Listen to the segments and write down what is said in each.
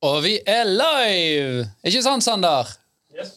Og vi er live! Ikke sant, Sander? Yes.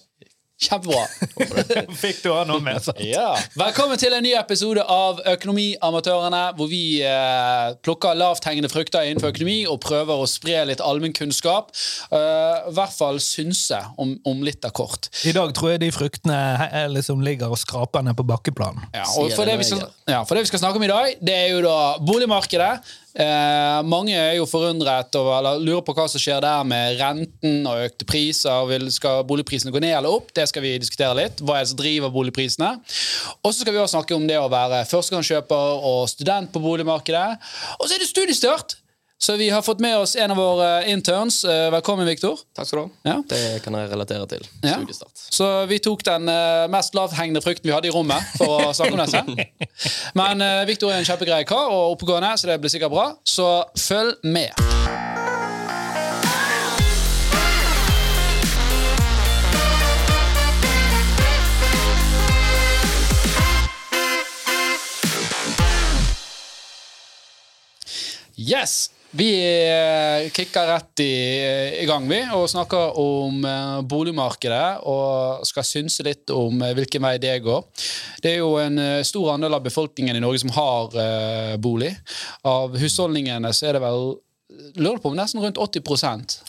Kjempebra. Fikk du ha noe med? sant? Ja. Velkommen til en ny episode av Økonomiamatørene, hvor vi eh, plukker lavthengende frukter innenfor økonomi og prøver å spre litt allmennkunnskap. Uh, I hvert fall synse om, om litt av kort. I dag tror jeg de fruktene he- liksom ligger og skraper ned på bakkeplanen. Ja, og for det, det vi skal, ja, for det vi skal snakke om i dag, det er jo da boligmarkedet. Eh, mange er jo forundret over, eller lurer på hva som skjer der med renten og økte priser. Vil, skal boligprisene gå ned eller opp? Det skal vi diskutere litt. Hva er det som driver boligprisene? Og så skal vi også snakke om det å være førstegangskjøper og student på boligmarkedet. Og så er det studiestart! Så vi har fått med oss en av våre interns. Eh, Velkommen, Viktor. Takk skal du ha. Ja. Det kan jeg relatere til. Ja. Studiestart. Så vi tok den eh, mest lavthengende frukten vi hadde i rommet for å snakke om dette. Men uh, Viktor er en kjempegrei kar og oppegående, så det blir sikkert bra. Så følg med. Yes! Vi eh, kicker rett i, i gang, vi, og snakker om eh, boligmarkedet. Og skal synse litt om eh, hvilken vei det går. Det er jo en eh, stor andel av befolkningen i Norge som har uh, bolig. Av husholdningene så er det vel lurer på om nesten rundt 80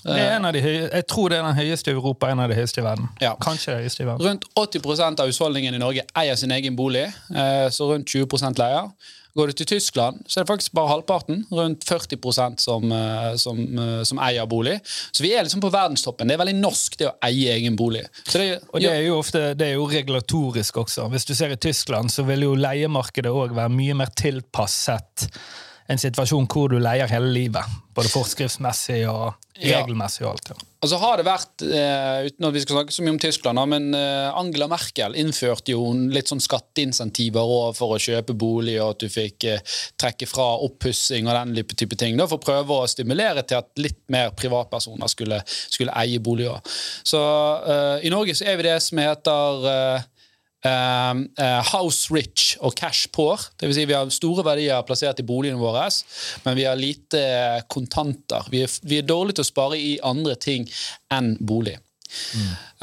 Det er en av de høye, jeg tror det er den høyeste i Europa, en av de høyeste i verden. Ja. Kanskje det høyeste i verden. Rundt 80% av husholdningene i Norge eier sin egen bolig, eh, så rundt 20% leier. Går du til Tyskland, så er det faktisk bare halvparten. Rundt 40% som, eh, som, eh, som eier bolig. Så vi er liksom på verdenstoppen. Det er veldig norsk det å eie egen bolig. Så det, Og det er jo ofte det er jo regulatorisk også. Hvis du ser i Tyskland, så vil jo leiemarkedet òg være mye mer tilpasset en situasjon hvor du leier hele livet. Både forskriftsmessig og regelmessig og alt. Ja. Og så har det vært, eh, uten at vi skal snakke så mye om Tyskland, men eh, Angela Merkel innførte jo litt sånn skatteinsentiver for å kjøpe bolig, og at du fikk eh, trekke fra oppussing og den type- ting, da, for å prøve å stimulere til at litt mer privatpersoner skulle, skulle eie boliger. Så eh, i Norge så er vi det som heter eh, house rich og cash poor. Det vil si vi har store verdier plassert i boligene våre, men vi har lite kontanter. Vi er, vi er dårlige til å spare i andre ting enn bolig.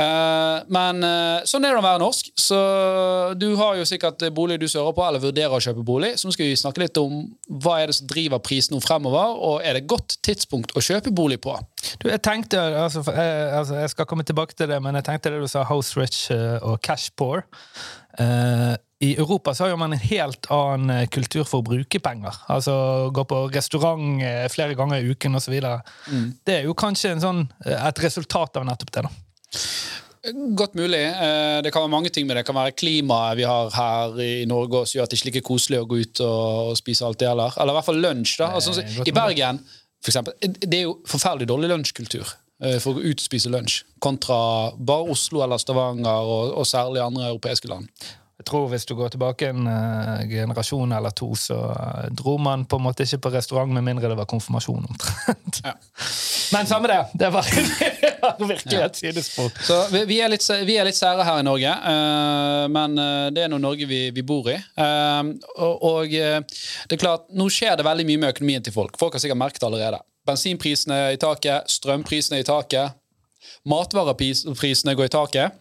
Eh, men eh, sånn er det å være norsk. Så du har jo sikkert bolig du sører på, eller vurderer å kjøpe bolig. Så nå skal vi snakke litt om hva er det som driver prisen nå fremover, og er det et godt tidspunkt å kjøpe bolig på? Du, jeg tenkte, altså, jeg, altså, jeg skal komme tilbake til det, men jeg tenkte det du sa house rich eh, og cash poor. Eh, I Europa så har man en helt annen eh, kultur for å bruke penger. Altså gå på restaurant eh, flere ganger i uken osv. Mm. Det er jo kanskje en sånn, eh, et resultat av nettopp det. da. Godt mulig. Det kan være mange ting med det. Det kan være klimaet vi har her i Norge som gjør at det ikke er like koselig å gå ut og, spise alt det heller. Eller i hvert fall lunsj. da. Altså, Nei, I Bergen for eksempel, det er jo forferdelig dårlig lunsjkultur for å gå ut og spise lunsj, kontra bare Oslo eller Stavanger og, og særlig andre europeiske land. Jeg tror Hvis du går tilbake en uh, generasjon eller to, så uh, dro man på en måte ikke på restaurant med mindre det var konfirmasjon. omtrent. Ja. Men samme det! Det var, det var virkelig et sidespor. Så vi, vi, er litt, vi er litt sære her i Norge, uh, men det er nå Norge vi, vi bor i. Og og det er klart, nå skjer det veldig mye med økonomien til folk. Folk har sikkert merket det allerede. Bensinprisene er i taket, strømprisene er i taket, matvareprisene går i taket.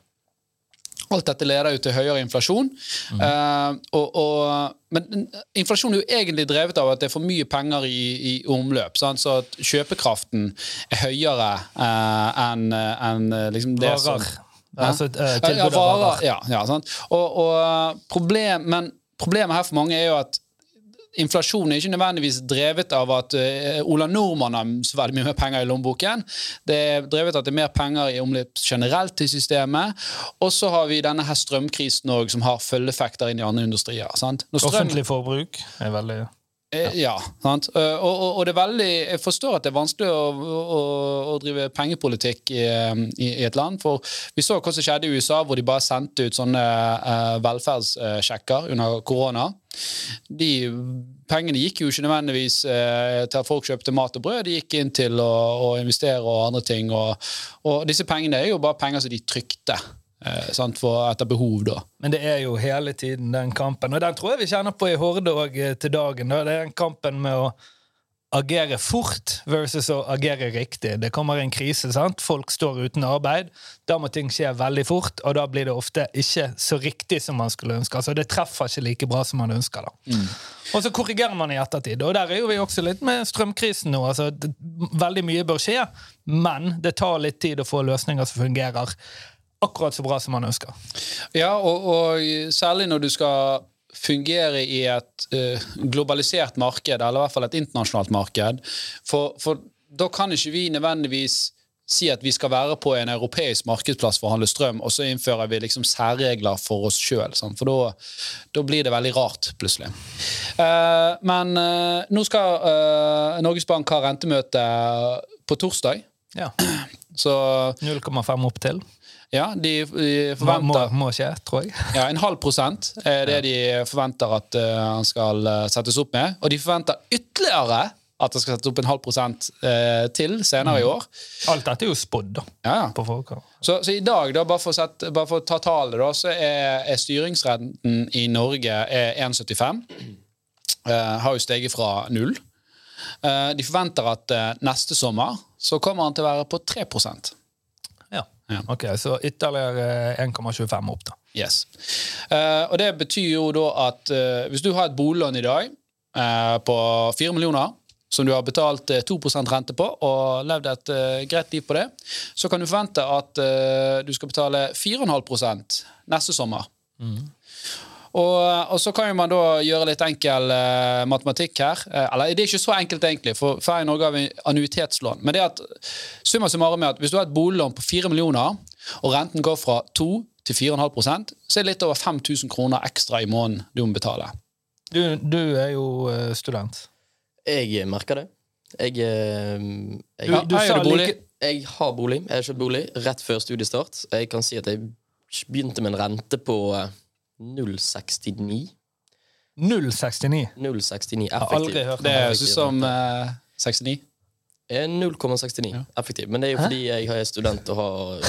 Alt dette leder jo til høyere inflasjon. Eh, og, og, men inflasjon er jo egentlig drevet av at det er for mye penger i, i omløp. Sant? Så at kjøpekraften er høyere eh, enn enn, eh, liksom det som Varer. Altså, eh, ja, varer. varer. Ja, ja, sant? Og, og problem, men problemet her for mange er jo at inflasjon er ikke nødvendigvis drevet av at eh, Ola Nordmann har så veldig mye mer penger i lommeboken. Det er drevet av at det er mer penger i omløp generelt i systemet. Og så har vi denne her strømkrisen også, som har følgeeffekter inn i andre industrier. Sant? Strøm- Offentlig forbruk er veldig Eh, Ja, sant? Eh, Og, og, og det er veldig, jeg forstår at det er vanskelig å, å, å drive pengepolitikk i, i, i et land. For vi så hva som skjedde i USA, hvor de bare sendte ut sånne uh, velferdssjekker under korona. De pengene gikk jo ikke nødvendigvis uh, til at folk kjøpte mat og brød, de gikk inn til å, å investere og andre ting. Og, og disse pengene er jo bare penger som de trykte. Eh, sant, for etter behov, da. Men det er jo hele tiden den kampen, og den tror jeg vi kjenner på i Horde òg til dagen. Da. Det er den kampen med å agere fort versus å agere riktig. Det kommer en krise, sant? folk står uten arbeid. Da må ting skje veldig fort, og da blir det ofte ikke så riktig som man skulle ønske. Altså Det treffer ikke like bra som man ønsker. da. Mm. Og så korrigerer man i ettertid. Og der er jo vi også litt med strømkrisen nå. altså det, Veldig mye bør skje, men det tar litt tid å få løsninger som fungerer akkurat så bra som man ønsker. Ja, og, og særlig når du skal fungere i et uh, globalisert marked, eller i hvert fall et internasjonalt marked. For, for, da kan ikke vi nødvendigvis si at vi skal være på en europeisk markedsplass for å handle strøm, og så innfører vi liksom særregler for oss sjøl. For da, da, blir det veldig rart, plutselig. Uh, men uh, nå skal Norges Bank ha rentemøte på torsdag. Ja. 0,5 opp til. Ja, de, de forventer må, må, skje, tror jeg. Ja, En halv prosent er det de forventer at uh, han skal uh, settes opp med. Og de forventer ytterligere at det skal settes opp en halv prosent uh, til senere mm. i år. Alt dette er jo spådd, da. Ja. På så, så, i dag, da, bare for, sett, bare for å ta tallet, da, så er, er styringsrenten i Norge 1,75. har jo steget fra null. de forventer at neste sommer så kommer han til å være på 3 ja. Ok, Så ytterligere 1,25 opp, da. Yes. Uh, og det betyr jo da at uh, hvis du har et boliglån i dag uh, på 4 millioner, som du har betalt 2% rente på og levd et greit liv på det, så kan du forvente at du skal betale 4,5 neste sommer. Mm. Og, og, så kan jo man da gjøre litt enkel uh, matematikk her. Uh, eller det er ikke så enkelt, egentlig, for Sverige Norge har vi annuitetslån. Men det at summa summarum er at hvis du har et boliglån på 4 millioner, og renten går fra 2 til 4,5% så er det litt over 5000 kroner ekstra i måneden du må betale. Du, du er jo uh, student. Jeg merker det. Jeg, jeg, du, du sa bolig? Like, jeg har bolig. Jeg har kjøpt bolig rett før studiestart. Jeg kan si at jeg begynte med en rente på 069. 069? 069 effektiv. Har aldri hørt det. høres ut som uh, 69. 0,69 ja. effektiv. Men det er jo fordi jeg er student og har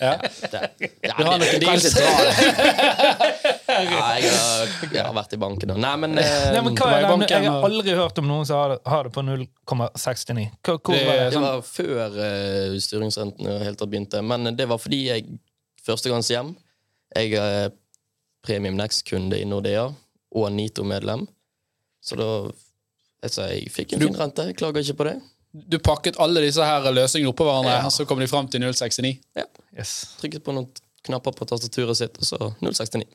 Ja. Det, ja, du har noen deals? ja, jeg, har, jeg har vært i banken og Nei, men, eh, Nei, men hva er det? Jeg har aldri hørt om noen som har det, har det på 0,69. Hvor, det, var det? det var før uh, styringsrenten helt tatt begynte. Men det var fordi jeg førstegangshjem. Jeg uh, Premium Next-kunde i Nordea og Nito-medlem. Så da altså, Jeg fikk en fin rente. Jeg klager ikke på det. Du pakket alle disse her løsningene oppå hverandre, ja. og så kom de fram til 069? Ja. Yes. Trykket på noen knapper på tastaturet sitt, og så 069.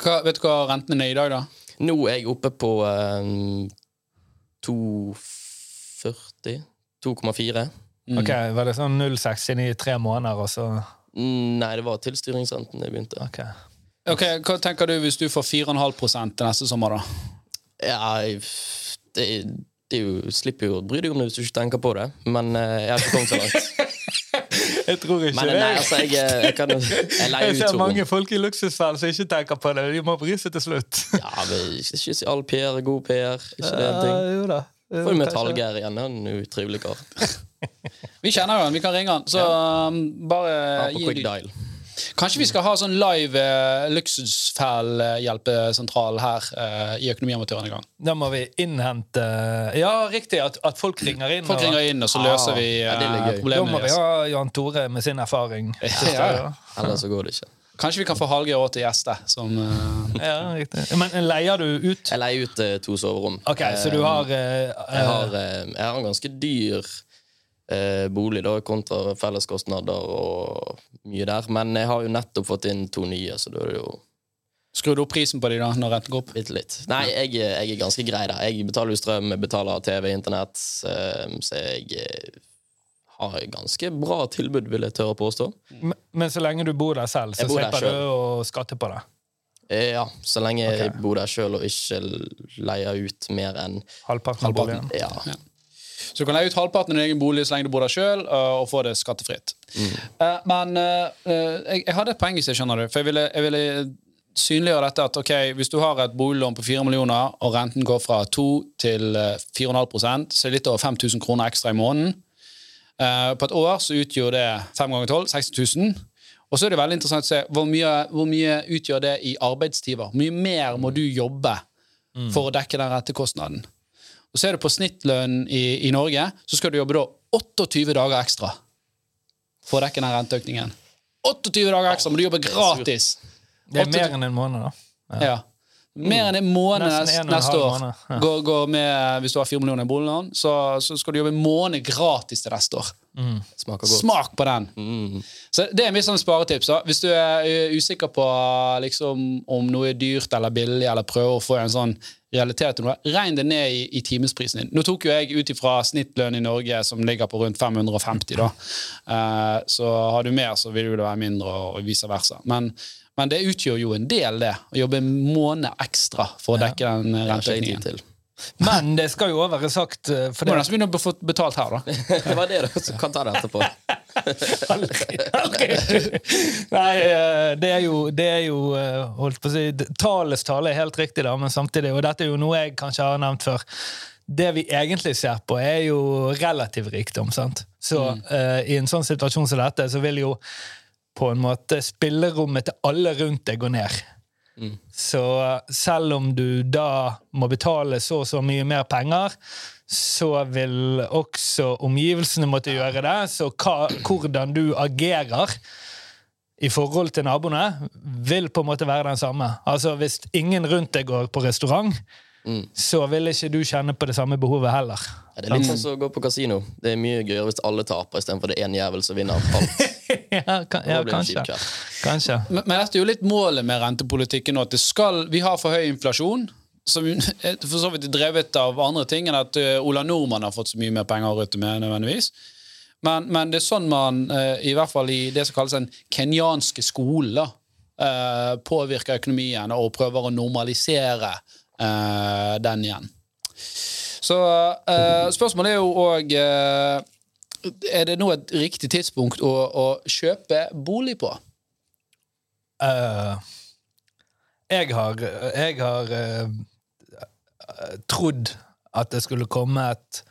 Hva, vet du hva renten er i dag, da? Nå er jeg oppe på um, 2,40. 2,4. Mm. Ok, Var det sånn 069 i tre måneder, og så Nei, det var tilstyringsrenten jeg begynte. Okay. Ok, Hva tenker du hvis du får 4,5 til neste sommer, da? Ja, det, det er jo, slipper jo å bry deg om det hvis du ikke tenker på det, men uh, jeg har ikke kommet så langt. jeg tror ikke men, det. Nei, altså, jeg, eh, jeg, kan, jeg leier Jeg ser mange folk i luksusfellen som ikke tenker på det. De må bry seg til slutt. ja, men Ikke si all PR er god PR. Ikke det en ting? Ja, jo da. Får jo med Hallgeir igjen. Han er en utrivelig kar. vi kjenner jo han, vi kan ringe han. Så ja. bare ja, på quick dial. Kanskje vi skal ha sånn live uh, luksusfell-hjelpesentral her uh, i Økonomiamatøren en gang. Da må vi innhente Ja, riktig, at, at folk ringer inn. Folk og, ringer inn, og så løser ah, vi uh, ja, problemene. Da må vi ha Jan Tore med sin erfaring. ja, ja. Ellers så går det ikke. Kanskje vi kan få Hallgeir òg til gjest. Som, uh... ja, riktig. Men leier du ut? Jeg leier ut uh, to soverom. Ok, Så du har uh, jeg, har jeg har en ganske dyr eh, bolig da, kontra felleskostnader og mye der. Men jeg har jo nettopp fått inn to nye, så da er det jo Skrur du opp prisen på de da, når renten går opp? Bitte litt. Nei, jeg, jeg, er ganske grei der. Jeg betaler jo strøm, jeg betaler TV, internett, eh, så jeg har har ganske bra tilbud, vil jeg tørre å påstå. Men, men, så lenge du bor der selv, så slipper du å skatte på det? Eh, ja, så lenge okay. jeg bor der sjøl og ikke leier ut mer enn Halvparten av boligen? Ja. ja. Så du kan leie ut halvparten av din egen bolig så lenge du bor der sjøl, uh, og få det skattefritt. Mm. Uh, men uh, jeg, jeg, hadde et poeng i seg, skjønner du. For jeg ville, jeg ville synliggjøre dette at ok, hvis du har et boliglån på 4 millioner, og renten går fra 2 til 4,5% så er det litt over 5000 kroner ekstra i måneden. på et år så utgjør det 5 ganger 12 60 000. Og så er det veldig interessant å se hvor mye, hvor mye utgjør det i arbeidstimer. Hvor mye mer må du jobbe mm. for å dekke den rentekostnaden. Og så er du på snittlønn i, i Norge, så skal du jobbe da 28 dager ekstra for å dekke den renteøkningen. 28 dager ekstra, men du jobber gratis! Det er mer enn en måned, da. Ja. Ja. Mer enn en måned neste, neste år. ja. Går, går med, hvis du har 4 millioner i boliglån, så, så skal du jobbe en måned gratis til neste år. Smaker godt. Smak på den! Mm. Så Det er mitt sånn sparetips. da. Hvis du er usikker på liksom, om noe er dyrt eller billig, eller prøver å få en sånn realitet regn det ned i, i timesprisen din. Nå tok jo jeg ut ifra snittlønn i Norge, som ligger på rundt 550. da. Uh, så har du mer, så vil det være mindre, og vice versa. Men, men det utgjør jo en del, det. Å jobbe en måned ekstra for å dekke den ikke renteøkningen. Men det skal jo også være sagt eh, for det må nesten begynne å få betalt her, da. Det var det, da. Så kan ta det etterpå. Nei, eh, det er jo, det er jo eh, holdt på å si, Talets tale er helt riktig, da, men samtidig, og dette er jo noe jeg kanskje har nevnt før Det vi egentlig ser på, er jo relativ rikdom. sant? Så eh, i en sånn situasjon som dette, så vil jo på en måte spillerommet til alle rundt deg går ned. Så selv om du da må betale så og så mye mer penger, så vil også omgivelsene måtte gjøre det. Så hva, hvordan du agerer i forhold til naboene, vil på en måte være den samme. Altså Hvis ingen rundt deg går på restaurant, Mm. så vil ikke du kjenne på det samme behovet heller. Ja, det er litt sånn som å gå på kasino. Det er mye gøyere hvis alle taper istedenfor det er én jævel som vinner alt. ja, kan, ja, kanskje. kanskje. Men, men dette er jo litt målet med rentepolitikken nå. At det skal, vi har for høy inflasjon. Som er for så vidt drevet av andre ting enn at eh, Ola Nordmann har fått så mye mer penger å rutte med. nødvendigvis. Men, men det er sånn man, eh, i hvert fall i det som kalles den kenyanske skolen, eh, påvirker økonomien og prøver å normalisere eh, den igjen. Så eh, spørsmålet er jo òg Er det nå et riktig tidspunkt å, å kjøpe bolig på? Uh, jeg har, jeg har uh, trodd at det skulle komme et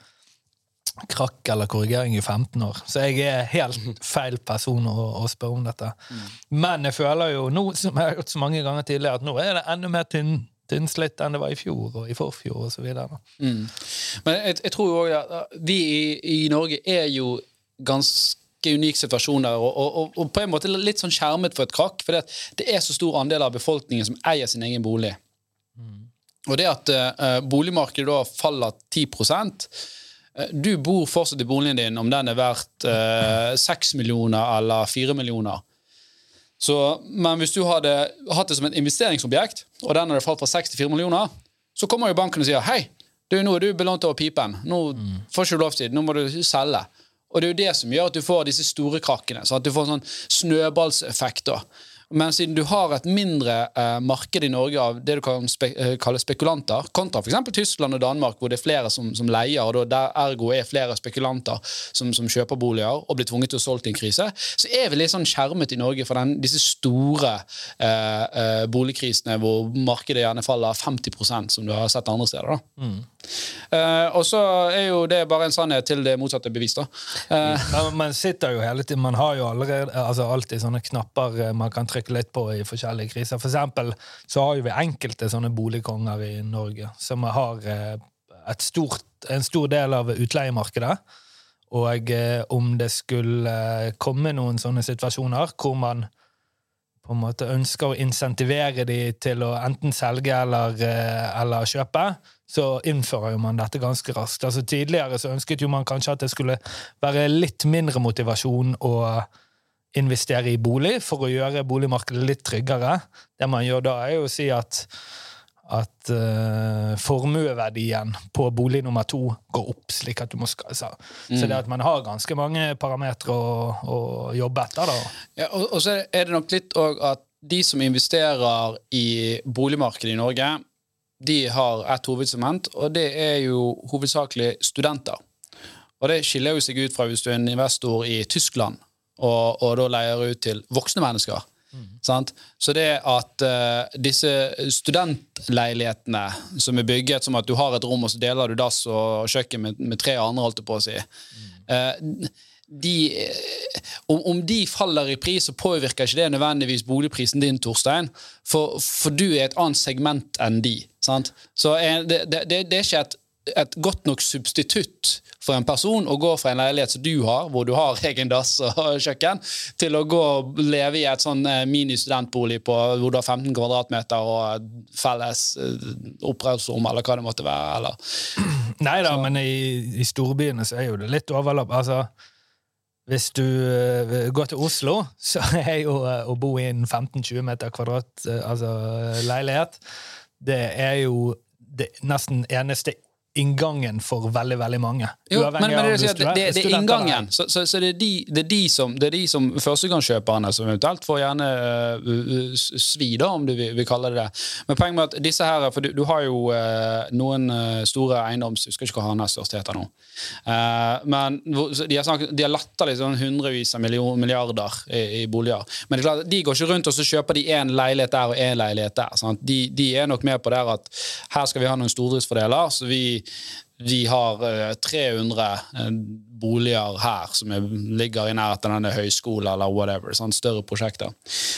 krakk eller korrigering i 15 år. Så jeg er helt feil person å, å spørre om dette. Men jeg føler jo nå, som jeg har gjort så mange ganger tidligere, at nå er det enda mer tynn, tynnslitt enn det var i fjor og i forfjor osv. Mm. Men jeg, jeg tror jo også at vi i, i Norge er jo ganske unik situasjon der, og, og, og, på en måte litt sånn skjermet for et krakk. For det, er så stor andel av befolkningen som eier sin egen bolig. Og det at uh, boligmarkedet da faller 10 eh, Du bor fortsatt i boligen din om den er verdt eh, 6 millioner eller 4 millioner. Så, men hvis du hadde hatt det som et investeringsobjekt, og den hadde falt fra 6 til 4 millioner, så kommer jo banken og sier hei, du, nå er du belånt over pipen. Nå får ikke du lov til, nå må du selge. Og det er jo det som gjør at du får disse store krakkene. Så at du får sånn snøballseffekt. Men siden du har et mindre eh, marked i Norge av det du kan spe eh, kalle spekulanter, kontra f.eks. Tyskland og Danmark, hvor det er flere som, som leier, og der ergo er flere spekulanter som, som kjøper boliger og blir tvunget til å solge i en krise, så er vi litt sånn skjermet i Norge for den, disse store eh, eh, boligkrisene hvor markedet gjerne faller 50% som du har sett andre steder. da. Eh, og så er jo det bare en sannhet til det motsatte bevis. da. Uh, Men man sitter jo hele tiden, man har jo allerede, altså alltid sånne knapper man kan trykke litt på i forskjellige kriser. For eksempel så har jo vi enkelte sånne boligkonger i Norge som har eh, stort, en stor del av utleiemarkedet. Og eh, om det skulle eh, komme noen sånne situasjoner hvor man på en måte ønsker å insentivere de til å enten selge eller, eller kjøpe, så innfører man dette ganske raskt. Altså Tidligere så ønsket jo man kanskje at det skulle være litt mindre motivasjon å investere i bolig for å gjøre boligmarkedet litt tryggere. Det man gjør da, er jo å si at, at uh, formueverdien på bolig nummer to går opp, slik at du må skal, så, så det at man har ganske mange parametere å, å jobbe etter. da. Ja, og, og så er det nok litt òg at de som investerer i boligmarkedet i Norge, de har et hovedsegment, og det er jo hovedsakelig studenter. Og det skiller jo seg ut fra hvis du er en investor i Tyskland og, og da leier ut til voksne mennesker. Sant? Så det at uh, disse studentleilighetene som er bygget som at du har et rom, og så deler du dass og kjøkken med, med tre andre, holdt jeg på å si eh, de, eh, om, om de faller i pris, så påvirker ikke det nødvendigvis boligprisen din, Torstein. For, for du er et annet segment enn de. Sant? Så det, det, det, det er ikke et et godt nok substitutt for en person å gå fra en leilighet som du har, hvor du har egen dass og kjøkken, til å gå og leve i et sånn eh, mini-studentbolig på hvor du har 15 kvadratmeter og felles opprørsrom, oppholdsrom, eller hva det måtte være. Eller. Nei da, men i, i storbyene så er jo det litt overlapp. Altså, hvis du uh, går til Oslo, så er jo å bo i en 15-20 meter kvadrat altså, leilighet Det er jo det nesten eneste inngangen for veldig veldig mange. Jo, men, men det, det, det, det, er inngangen. Så, så, så det, er de, det, er de, som, det er de som førstegangskjøperne som eventuelt får gjerne uh, svi, da, om du vil, vil, kalle det det. Men poenget med at disse her, for du, du har jo uh, noen store eiendoms... Jeg husker ikke hva hans største heter nå. Uh, men de har, snakket, de har latterlig sånn hundrevis av milliarder i, i, boliger. Men det er klart, de går ikke rundt og så kjøper de én leilighet der og én leilighet der. De, de, er nok med på der at her skal vi ha noen stordriftsfordeler. så vi vi har 300 eh, boliger her som ligger i nærheten av denne høyskolen eller whatever. Sånn større prosjekter.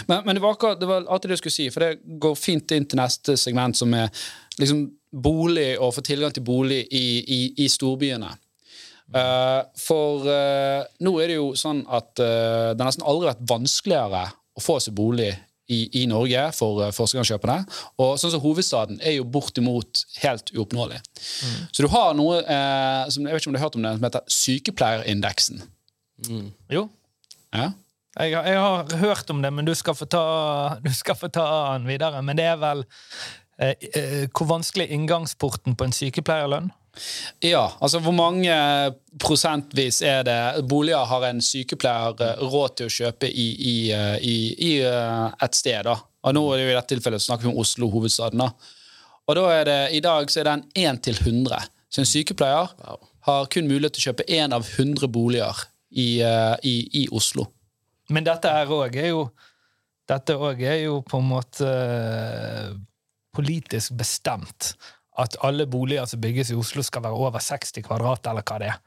Men, men det, var akkurat, det var alltid det jeg skulle si, for det går fint inn til neste segment, som er liksom bolig og få tilgang til bolig i, i, i storbyene. Uh, for uh, nå er det jo sånn at uh, det har nesten aldri vært vanskeligere å få seg bolig i, i Norge for uh, førstegangskjøperne. Og sånn som hovedstaden er jo bortimot helt uoppnåelig. Mm. Så du har noe eh, som jeg vet ikke om du har hørt om det, som heter sykepleierindeksen. Mm. Jo. Ja. Jeg, jeg, har hørt om det, men du skal få ta, du skal få ta den videre. Men det er vel eh, eh, Hvor vanskelig inngangsporten på en sykepleierlønn? Ja, altså hvor mange prosentvis er det boliger har en sykepleier eh, råd til å kjøpe i, i, eh, i, i eh, et sted? da? Og nå er det jo I dette tilfellet snakker vi om Oslo, hovedstaden. da. Og da er det, I dag så er den 1 til 100. Så en sykepleier wow. har kun mulighet til å kjøpe én av 100 boliger i, i Oslo. Men dette her òg er jo Dette òg er jo på en måte politisk bestemt at alle boliger som bygges i Oslo, skal være over 60 kvadrat, eller hva det er.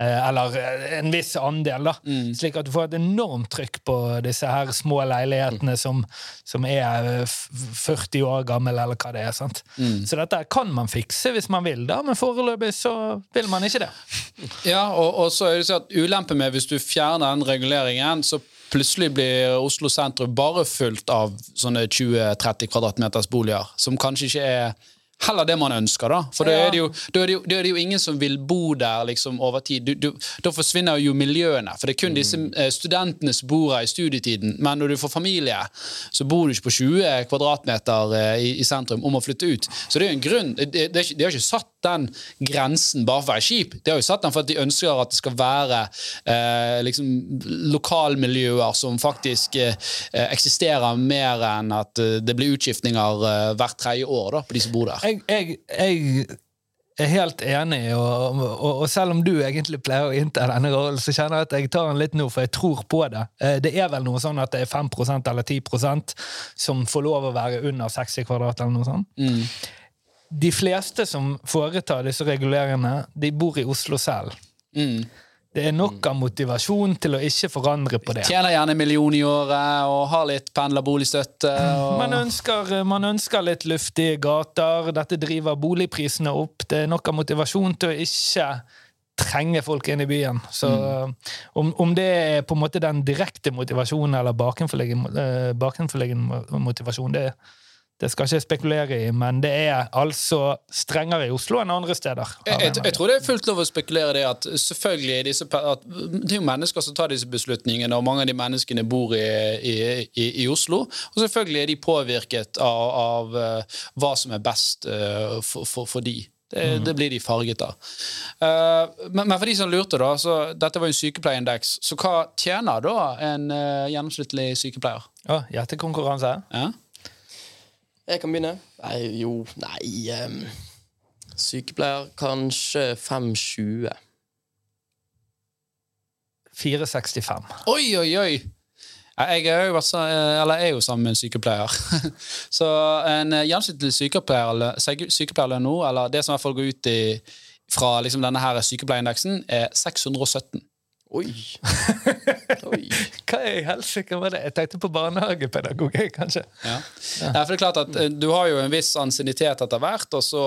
Eh, eller eh, en viss andel, da. Mm. Slik at du får et enormt trykk på disse her små leilighetene mm. som, som, er 40 år gamle, eller hva det er. sant? Mm. Så dette kan man fikse hvis man vil, da, men foreløpig så vil man ikke det. Ja, og, og så er det sånn at ulempen med hvis du fjerner den reguleringen, så plutselig blir Oslo sentrum bare fullt av sånne 20-30 kvadratmeters boliger, som kanskje ikke er heller det man ønsker. Da For da, er det jo, da, er det jo, da er det jo ingen som vil bo der liksom over tid. Du, du, da forsvinner jo miljøene. For det er kun mm. disse eh, studentene som bor her i studietiden. Men når du får familie, så bor du ikke på 20 kvadratmeter eh, i, i sentrum om å flytte ut. Så det er jo en grunn. Det, de, det har ikke satt den grensen bare for å være kjip. De har jo satt den for at de ønsker at det skal være eh, liksom, lokalmiljøer som faktisk eh, eksisterer mer enn at eh, det blir utskiftninger eh, hvert tredje år da, på de som bor der. Jeg, jeg, jeg er helt enig, og, og, og, selv om du egentlig pleier å innta denne rollen, så kjenner jeg at jeg tar den litt nå, for jeg tror på det. Eh, det er vel noe sånn at det er 5% eller 10% som får lov å være under 60 kvadrat, eller noe sånt. Mm de fleste som foretar disse reguleringene, de bor i Oslo selv. Mm. Det er nok av motivasjon til å ikke forandre på det. Tjener gjerne en million i året og har litt pendlerboligstøtte. Og... Man, ønsker, man ønsker litt luftige gater. Dette driver boligprisene opp. Det er nok av motivasjon til å ikke trenge folk inn i byen. Så mm. om, om, det er på en måte den direkte motivasjonen eller bakenforliggende motivasjonen, motivasjon, det er det skal ikke spekulere i, men det er altså strengere i Oslo enn andre steder. Jeg, jeg, jeg, tror det er fullt lov å spekulere det at selvfølgelig er disse, at det er jo mennesker som tar disse beslutningene, og mange av de menneskene bor i, i, i, i Oslo. Og selvfølgelig er de påvirket av, av uh, hva som er best uh, for, for, for, de. Det, mm. det, blir de farget av. Uh, men, men, for de som lurte, da, så dette var jo en sykepleierindeks. Så hva tjener da en gjennomsnittlig sykepleier? Ja, Gjettekonkurranse. Ja. Jeg kan begynne. Nei, jo Nei um, Sykepleier kanskje 5,20. 4,65. Oi, oi, oi! Jeg er jo, eller er jo sammen med en sykepleier. Så en gjennomsnittlig sykepleier, sykepleierlønn nå, eller det som i hvert fall går ut i, fra liksom denne her sykepleierindeksen, er 617. Oi! Oi. Hva i helsike var det? Jeg tenkte på barnehagepedagog, kanskje. Ja. Nei, for det er klart at eh, Du har jo en viss ansiennitet etter hvert, og så,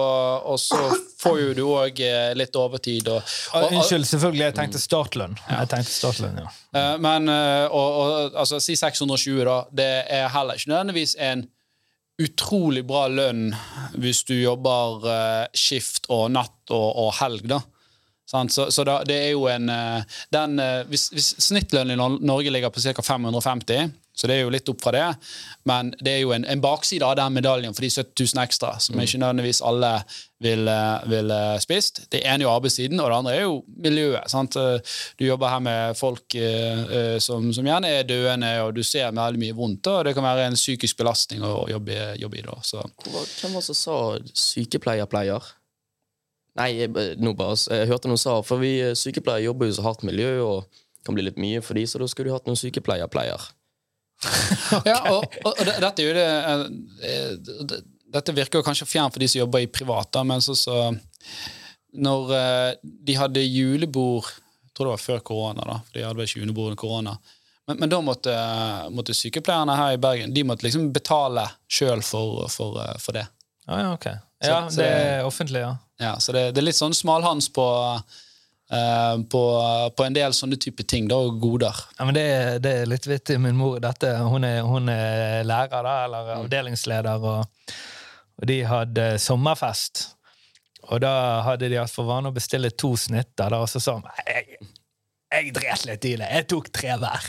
og så får jo du òg litt overtid. Og, og, Unnskyld, selvfølgelig. Jeg tenkte startlønn. Jeg tenkte startlønn, ja. Eh, Men eh, og, altså, si 620, da. Det er heller ikke nødvendigvis en utrolig bra lønn hvis du jobber eh, skift og natt og helg, da. Så, så da, det er jo en eh, den, eh, hvis, hvis snittlønnen i Norge ligger på ca. 550, så det er jo litt opp fra det, men det er jo en, en bakside av den medaljen for de 70 000 ekstra, som ikke nødvendigvis alle vil, eh, vil eh, spist. Det ene er jo arbeidstiden, og det andre er jo miljøet. Sant? Du jobber her med folk eh, som, som gjerne er døende, og du ser veldig mye vondt, og det kan være en psykisk belastning å jobbe, jobbe i. da. Så. Hvem var det som sa sykepleierpleier? Nei, jeg, b- nå bare, jeg hørte noen sa For vi eh, sykepleiere jobber jo så hardt miljø, og kan bli litt mye for de, så da skulle du hatt noen sykepleierpleier. Ja, og, og, og dette er jo det eh, eh, det- Dette virker jo kanskje fjern for de som jobber i privat, men så, så Når eh, de hadde julebord Jeg tror det var før korona, da, for de hadde vel ikke julebord under korona. Men, men da måtte, måtte sykepleierne her i Bergen De måtte liksom betale sjøl for, for, eh, for det. Ah, ja, ok. Ja, Så- ja, det er offentlig, ja. Ja, så det, det er litt sånn smalhans på, uh, på, på en del sånne type ting, da, og goder. Ja, men det, det er litt vittig. Min mor dette, hun, er, hun er lærer, da, eller avdelingsleder, og, og de hadde sommerfest. Og da hadde de hatt for vane å bestille to snitter, da, og så sa hun «Nei, jeg, dret litt i det. Jeg tok tre hver.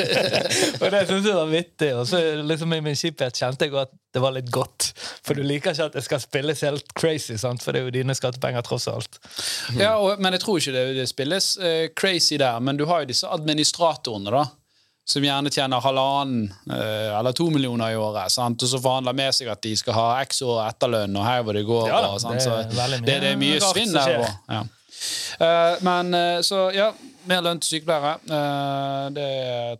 og det syntes jeg var vittig. Og så liksom i min kjiphet kjente jeg at det var litt godt. For du liker ikke at det skal spilles helt crazy, sant? for det er jo dine skattepenger, tross alt. Ja, og, Men jeg tror ikke det, det spilles uh, crazy der. Men du har jo disse administratorene, da. Som gjerne tjener halvannen uh, eller to millioner i året. Sant? Og så forhandler med seg at de skal ha x år etterlønn, og her hvor det går. Ja da, og, sant? det Så er det, det er mye svinn der. Ja. Eh, men uh, så, ja. Mer lønn til sykepleiere. Uh, det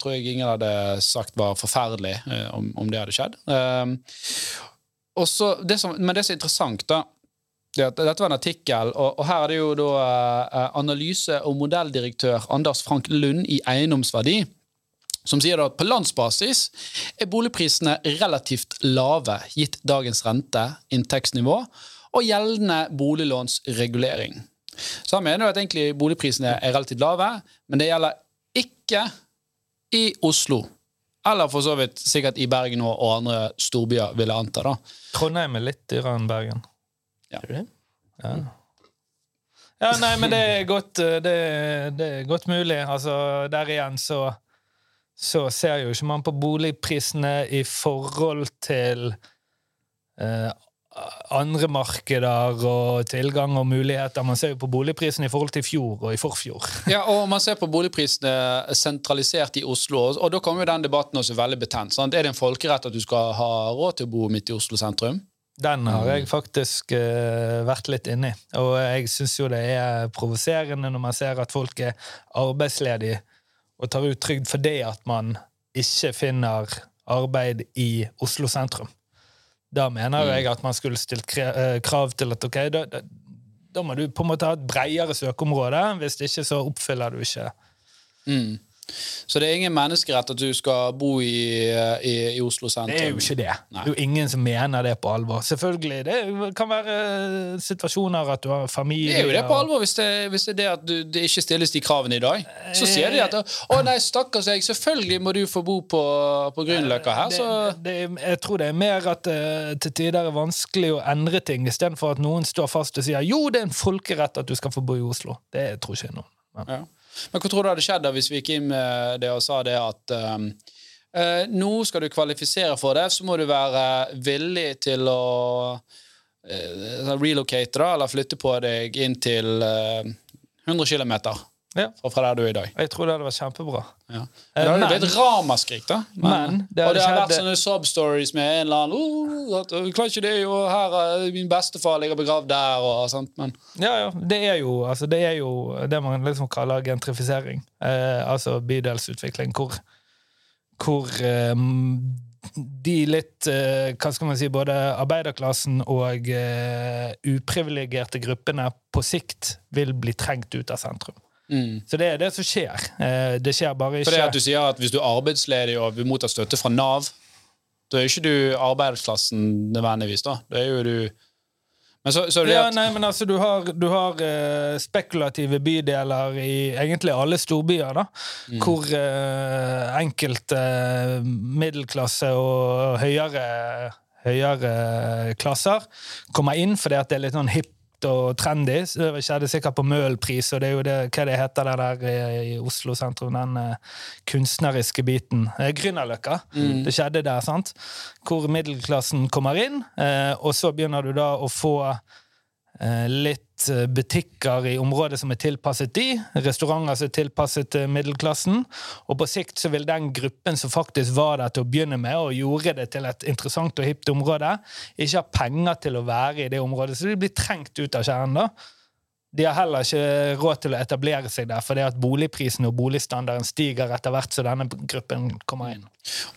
tror jeg ingen hadde sagt var forferdelig om, om det hadde skjedd. Eh, og så, det som, men det som er interessant, da det dette var en artikkel, og, her er det jo da analyse- og modelldirektør Anders Frank Lund i Eiendomsverdi, som sier at på landsbasis er boligprisene relativt lave gitt dagens rente, inntektsnivå og gjeldende boliglånsregulering. Så han mener jo at egentlig boligprisene er relativt lave, men det gjelder ikke i Oslo. Eller for så vidt sikkert i Bergen og, andre storbyer, vil jeg anta. da. Trondheim er litt dyrere enn Bergen. Er det? Ja. ja, nei, men det er godt, eh, det, det er godt mulig. Altså, der igjen så, så ser jo ikke man på boligprisene i forhold til eh, andre markeder og tilgang og muligheter. Man ser jo på boligprisene i forhold til fjor og i forfjor. Ja, og man ser på boligprisene sentralisert i Oslo, og, og da kommer jo den debatten også veldig betent. Sant? Er det en folkerett at du skal ha råd til å bo midt i Oslo sentrum? Den har jeg faktisk uh, vært litt inni. Og jeg syns jo det er provoserende når man ser at folk er arbeidsledige og tar ut trygd fordi at man ikke finner arbeid i Oslo sentrum. Da mener jo jeg at man skulle stilt eh, krav til at ok, da, da, da må du på en måte ha et bredere søkeområde. Hvis ikke så oppfyller du ikke Mm. Så det er ingen menneskerett at du skal bo i, i, i Oslo sentrum? Det er jo ikke det. Det er jo ingen som mener det på alvor. Selvfølgelig, Det kan være eh, situasjoner at du har familie Det er jo det på alvor hvis det, hvis det er det at du, det ikke stilles de kravene i dag. Så sier de at å nei, stakkars jeg, selvfølgelig må du få bo på, på Grünerløkka her. Så det, det, jeg tror det er mer at det til tider er vanskelig å endre ting, istedenfor at noen står fast og sier jo, det er en folkerett at du skal få bo i Oslo. Det tror ikke noen. Ja. Ja. Men hva tror du hadde skjedd da hvis vi gikk inn med det og sa det at um, uh, nå skal du kvalifisere for det, så må du være villig til å uh, relocate, da, eller flytte på deg inn til uh, 100 km Ja. fra, der du er i dag. Jeg tror det hadde vært kjempebra. Ja. Eh, Det hadde men- blitt ramaskrik, da. Men det og det har vært skjedd- sånne sob-stories med en eller annen oh, at, Klarer ikke det, jo, her er min bestefar ligger begravd der, og sånt. Men Ja, ja. Det er jo, altså, det, er jo det man liksom kaller gentrifisering. Eh, altså bydelsutvikling, hvor, hvor eh, de litt eh, Hva skal man si Både arbeiderklassen og eh, uprivilegerte gruppene på sikt vil bli trengt ut av sentrum. Så det er det som skjer. Eh, Det skjer bare ikke For det at du sier at Hvis du er arbeidsledig og vil motta støtte fra Nav, da er ikke du arbeidsklassen nødvendigvis. da. Da er jo du Men så, så det ja, nei, men altså, Du har, du har uh, spekulative bydeler i egentlig alle storbyer, da, Mm. hvor uh, enkelte uh, middelklasse og høyere, høyere klasser kommer inn fordi at det er litt sånn hipt og trendy. Så Det skjedde sikkert på Møhlenpris, og det er jo det, hva det heter det der i, i Oslo sentrum, den eh, kunstneriske biten. Uh, Grünerløkka. Det skjedde der, sant? Hvor middelklassen kommer inn, eh, og så begynner du da å få eh, litt eh, butikker i området som er tilpasset de, restauranter som er tilpasset eh, middelklassen, og på sikt så vil den gruppen som faktisk var der til å begynne med, og gjorde det til et interessant og hipt område, ikke ha penger til å være i det området, så de blir trengt ut av kjernen da. De har heller ikke råd til å etablere seg der, fordi at boligprisen og boligstandarden stiger etter hvert så denne gruppen kommer inn.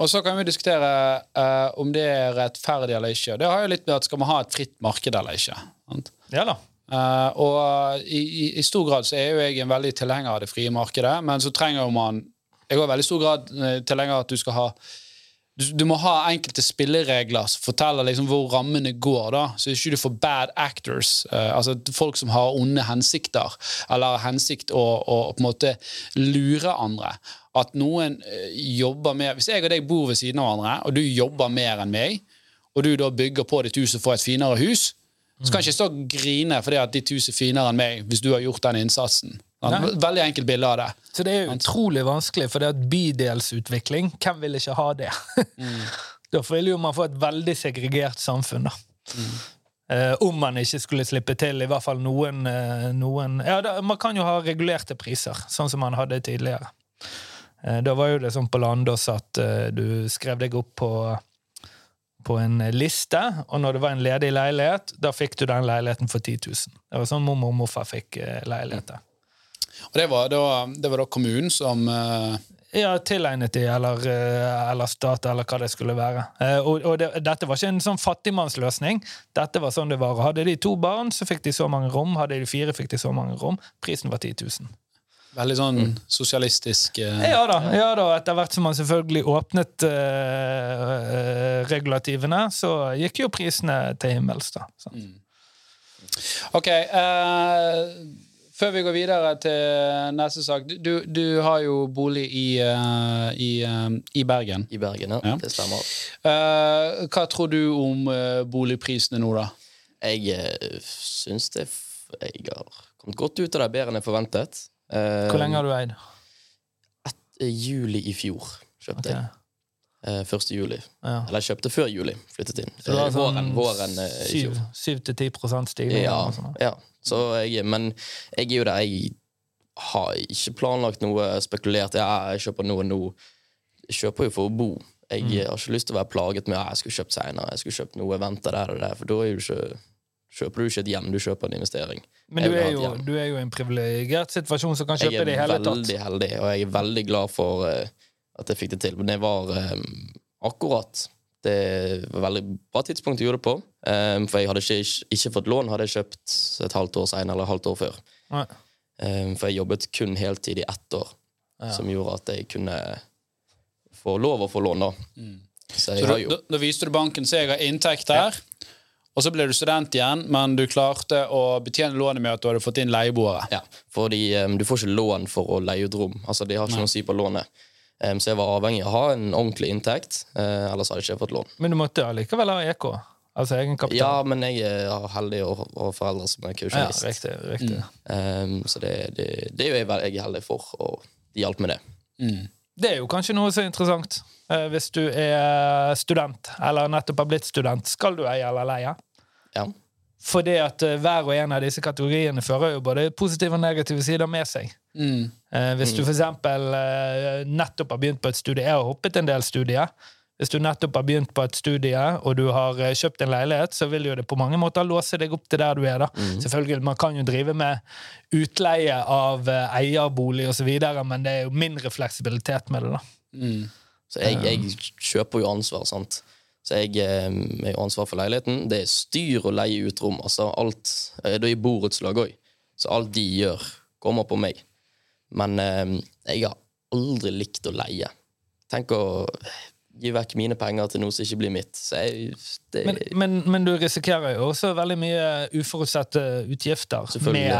og så kan vi diskutere uh, om det er rettferdig eller ikke. Det har jo litt med at Skal man ha et fritt marked eller ikke? sant? Ja da. Uh, og i, i, i stor grad så er jo jeg en veldig tilhenger av det frie markedet, men så trenger jo man Jeg er veldig stor grad eh, tilhenger av at du skal ha du, du må ha enkelte spilleregler som forteller liksom hvor rammene går, da, så ikke du får bad actors. uh, altså folk som har onde hensikter, eller hensikt å, å på en måte lure andre. At noen uh, jobber mer Hvis jeg og deg bor ved siden av hverandre, og du jobber mer enn meg, og du da bygger på ditt hus og får et finere hus, så kan jeg ikke stå og grine fordi at ditt hus er finere enn meg, hvis du har gjort den innsatsen. Nei. Veldig enkelt bilde av det. Så det er utrolig vanskelig, for det at bydelsutvikling, hvem vil ikke ha det? da vil jo man få et veldig segregert samfunn, da. Eh, om man ikke skulle slippe til i hvert fall noen, eh, noen Ja, da, man kan jo ha regulerte priser, sånn som man hadde tidligere. Eh, da var jo det sånn på Landås at eh, du skrev deg opp på på en liste, og når det var en ledig leilighet, da fikk du den leiligheten for 10 000. Det var sånn mormor og morfar fikk eh, leiligheter. Og det var da, det var da kommunen som uh... Ja, tilegnet de, eller, eh, eller stat, eller hva det skulle være. Og, og det, dette var ikke en sånn fattigmannsløsning. Dette var sånn det var. Hadde de to barn, så fikk de så mange rom. Hadde de fire, fikk de så mange rom. Prisen var 10 000. Veldig sånn sosialistisk eh, Ja da, ja da, etter hvert som man selvfølgelig åpnet eh, eh, regulativene, så gikk jo prisene til himmels, da. Mm. Ok, eh, før vi går videre til neste sak. Du, du, har jo bolig i, eh, i, eh, i Bergen. I Bergen, ja. Ja. Det stemmer. Eh, hva tror du om boligprisene nå, da? Jeg uh, syns det f Jeg har kommet godt ut av det, bedre enn jeg forventet. Eh, Hvor lenge har du eid? eh, Juli i fjor kjøpte okay. jeg. Første 1. juli. Ja. Eller kjøpte før juli. Flyttet inn. Så du har sånn våren, våren eh, i fjor. 7-10 stigning? Ja, ja. Så jeg, men jeg er jo der jeg har ikke planlagt noe spekulert. Ja, jeg kjøper noe nå. Jeg kjøper jo for å bo. Jeg Mm. har ikke lyst til å være plaget med at jeg skulle kjøpt senere. Jeg skulle kjøpt noe, vente der og der, for da jo ikke, kjøper du ikke et hjem, du kjøper en investering. Men du er, jo, du er jo i en privilegert situasjon som kan kjøpe det i hele tatt. Jeg er veldig tatt. heldig, og jeg er veldig glad for uh, at jeg fikk det til. Men det var um, akkurat det var veldig bra tidspunkt jeg gjorde det på. Um, for jeg hadde ikke, ikke fått lån, hadde jeg kjøpt et halvt år senere eller et halvt år før. Eh, For jeg jobbet kun heltid i ett år, Ja. som gjorde at jeg kunne få lov å få lån, da. Så jeg Så har du, jo da, da viste du banken så jeg har inntekt her, og så ble du student igjen, men du klarte å betjene lånet med at du hadde fått inn leieboere. ja, Fordi um, du får ikke lån for å leie ut rom. Altså, De har ikke noe å si på lånet. Um, Så jeg var avhengig av å ha en ordentlig inntekt, uh, ellers hadde jeg ikke fått lån. Men du måtte allikevel ha EK? Altså egenkapital? Ja, men jeg er heldig å ha foreldre som er kausjonist. Ja, riktig. riktig. Um, så det, det, det er jo jeg, jeg er heldig for, og de hjalp med det. Det er jo kanskje noe så interessant. Eh, hvis du er student, eller nettopp har blitt student, skal du eie eller leie? Ja. Fordi at eh, hver og en av disse kategoriene fører jo både positive og negative sider med seg. Mm. Eh, hvis du for eksempel eh, nettopp har begynt på et studie Jeg har hoppet en del studier. Hvis du nettopp har begynt på et studie, og du har kjøpt en leilighet, så vil jo det på mange måter låse deg opp til der du er. da. Selvfølgelig, Man kan jo drive med utleie av eierbolig osv., men det er jo mindre fleksibilitet med det. da. Mm. Så jeg, jeg kjøper jo ansvar, sant. Så jeg eh, er jo ansvar for leiligheten. Det er styr å leie ut rom. Altså alt, eh, Det er borettslag òg, så alt de gjør, kommer på meg. Men eh, jeg har aldri likt å leie. Tenk å gi vekk mine penger til noe som ikke blir mitt. Så jeg, det, Men, men, men du risikerer jo også veldig mye uforutsette utgifter med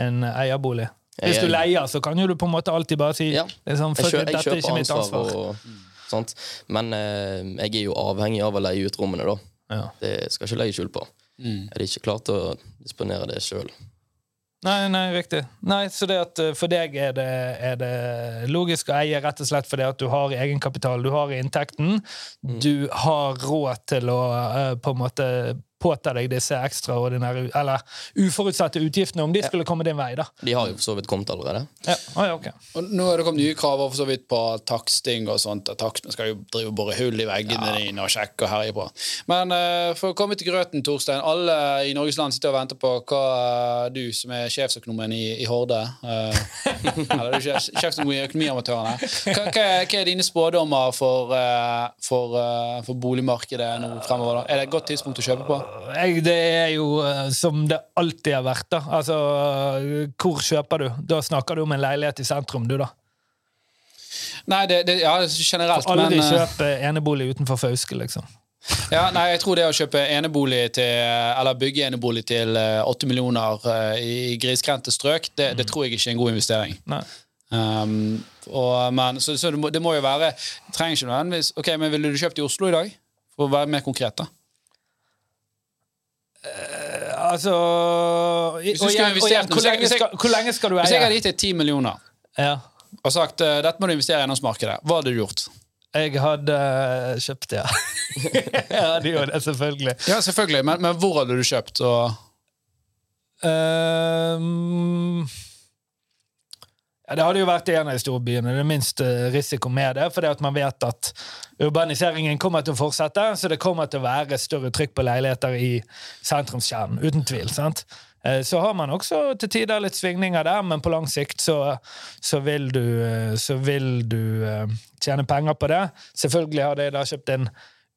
en eierbolig. Hvis du leier, så kan jo du på en måte alltid bare si Ja. liksom, jeg, kjøper, jeg er kjøper ansvar. ansvar. Og, sant? Men eh, jeg er jo avhengig av å leie ut rommene, da. Ja. Det skal ikke legge skjul på. Mm. Jeg er ikke klart å disponere det sjøl. Nei, nei, riktig. Nei, så det at eh, For deg er det, er det logisk å eie rett og slett fordi at du har egenkapital, du har inntekten. Mm. Du har råd til å eh, på en måte påta deg disse ekstraordinære Eller uforutsette utgiftene, om de skulle komme din vei, da. De har jo for så vidt kommet allerede. Ja, ah, ja, ok. Og nå er det kommet nye krav for så vidt på taksting og sånt. at Takstmenn skal jo drive bore hull i veggene dine og sjekke og herje på. Men uh, for å komme til grøten, Torstein. Alle i Norges land sitter og venter på hva uh, du som er sjefsøkonomen i, i Horde uh, Eller du er sjef- sjefsøkonom i Økonomiamatørene. Hva, hva, hva er dine spådommer for, for, for boligmarkedet nå fremover? da? Er det et godt tidspunkt å kjøpe på? Jeg, det er jo eh, som det alltid har vært. da. Altså, eh, Hvor kjøper du? Da snakker du om en leilighet i sentrum, du, da. Nei, det, det, ja, generelt, Aldri men de kjøper enebolig utenfor Fauske, liksom. Ja, nei, jeg tror det å kjøpe enebolig til, eller bygge enebolig til åtte 8 millioner eh, i grisgrendte strøk, det, det tror jeg ikke er en god investering. Nei. Um, og, men, så, så det, må, det må jo være Trenger ikke nødvendigvis Ok, men Ville du kjøpt i Oslo i dag? For å være mer konkret, da. Altså Hvis du skulle investert hvor, lenge skal, hvor lenge skal du Hvis jeg hadde gitt deg 10 millioner Ja. og sagt uh, dette må du investere i eiendomsmarkedet, hva hadde du gjort? Jeg hadde uh, kjøpt ja. jeg hadde jo det, selvfølgelig. Ja, selvfølgelig, men, men hvor hadde du kjøpt? Og, Ehm, ja, det hadde jo vært en av de store byene. Det er minst eh, risiko med det. fordi at man vet at urbaniseringen kommer til å fortsette, så det kommer til å være større trykk på leiligheter i sentrumskjernen. Uten tvil. sant? Eh, Så har man også til tider litt svingninger der, men på lang sikt så, så vil du, eh, så vil du tjene penger på det. Selvfølgelig har de da kjøpt en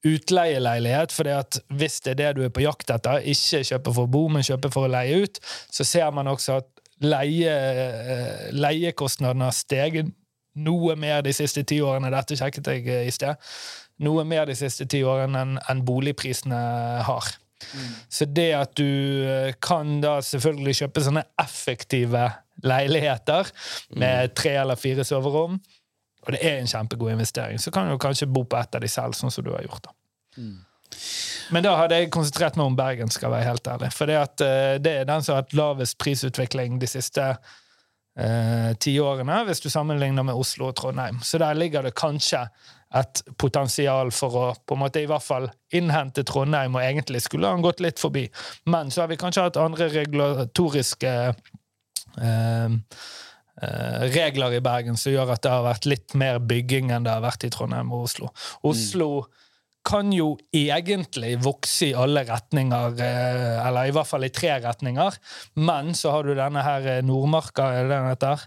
utleieleilighet, at hvis det er det du er på jakt etter, ikke kjøpe for å bo, men kjøpe for å leie ut, så ser man også at leie, eh, leiekostnadene har steget noe mer de siste ti årene. Dette sjekket jeg eh, i sted. Noe mer de siste ti årene enn en boligprisene har. Så det at du eh, kan da selvfølgelig kjøpe sånne effektive leiligheter med tre eller fire soverom, og det er en kjempegod investering, så kan du kanskje bo på et av de selv, sånn som du har gjort. da. Men da hadde jeg konsentrert meg om Bergen, skal jeg være helt ærlig. For det, at, eh, det er den som har hatt lavest prisutvikling de siste eh, ti årene, hvis du sammenligner med Oslo og Trondheim. Så der ligger det kanskje et potensial for å på en måte i hvert fall innhente Trondheim, og egentlig skulle han gått litt forbi. Men så har vi kanskje hatt andre regulatoriske eh, eh, regler i Bergen som gjør at det har vært litt mer bygging enn det har vært i Trondheim og Oslo. Oslo kan jo egentlig vokse i alle retninger, eh, eller i hvert fall i tre retninger, men så har du denne her eh, Nordmarka, er det den heter?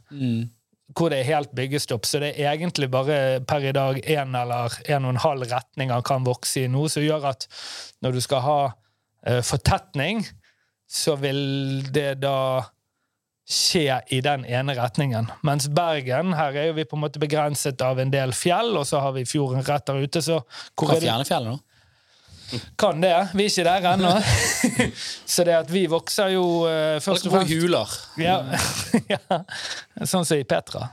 hvor det er helt byggestopp. Så det er egentlig bare per i dag én eller en og en halv retning han kan vokse i, noe som gjør at når du skal ha eh, fortetning, så vil det da skje i den ene retningen. Mens Bergen, her er jo vi på en måte begrenset av en del fjell, og så har vi fjorden rett der ute, så hvor det? fjerne fjellet, nå? Kan det. Vi er ikke der ennå. så det at vi vokser jo uh, først og fremst huler. ja, ja. Sånn som i Petra.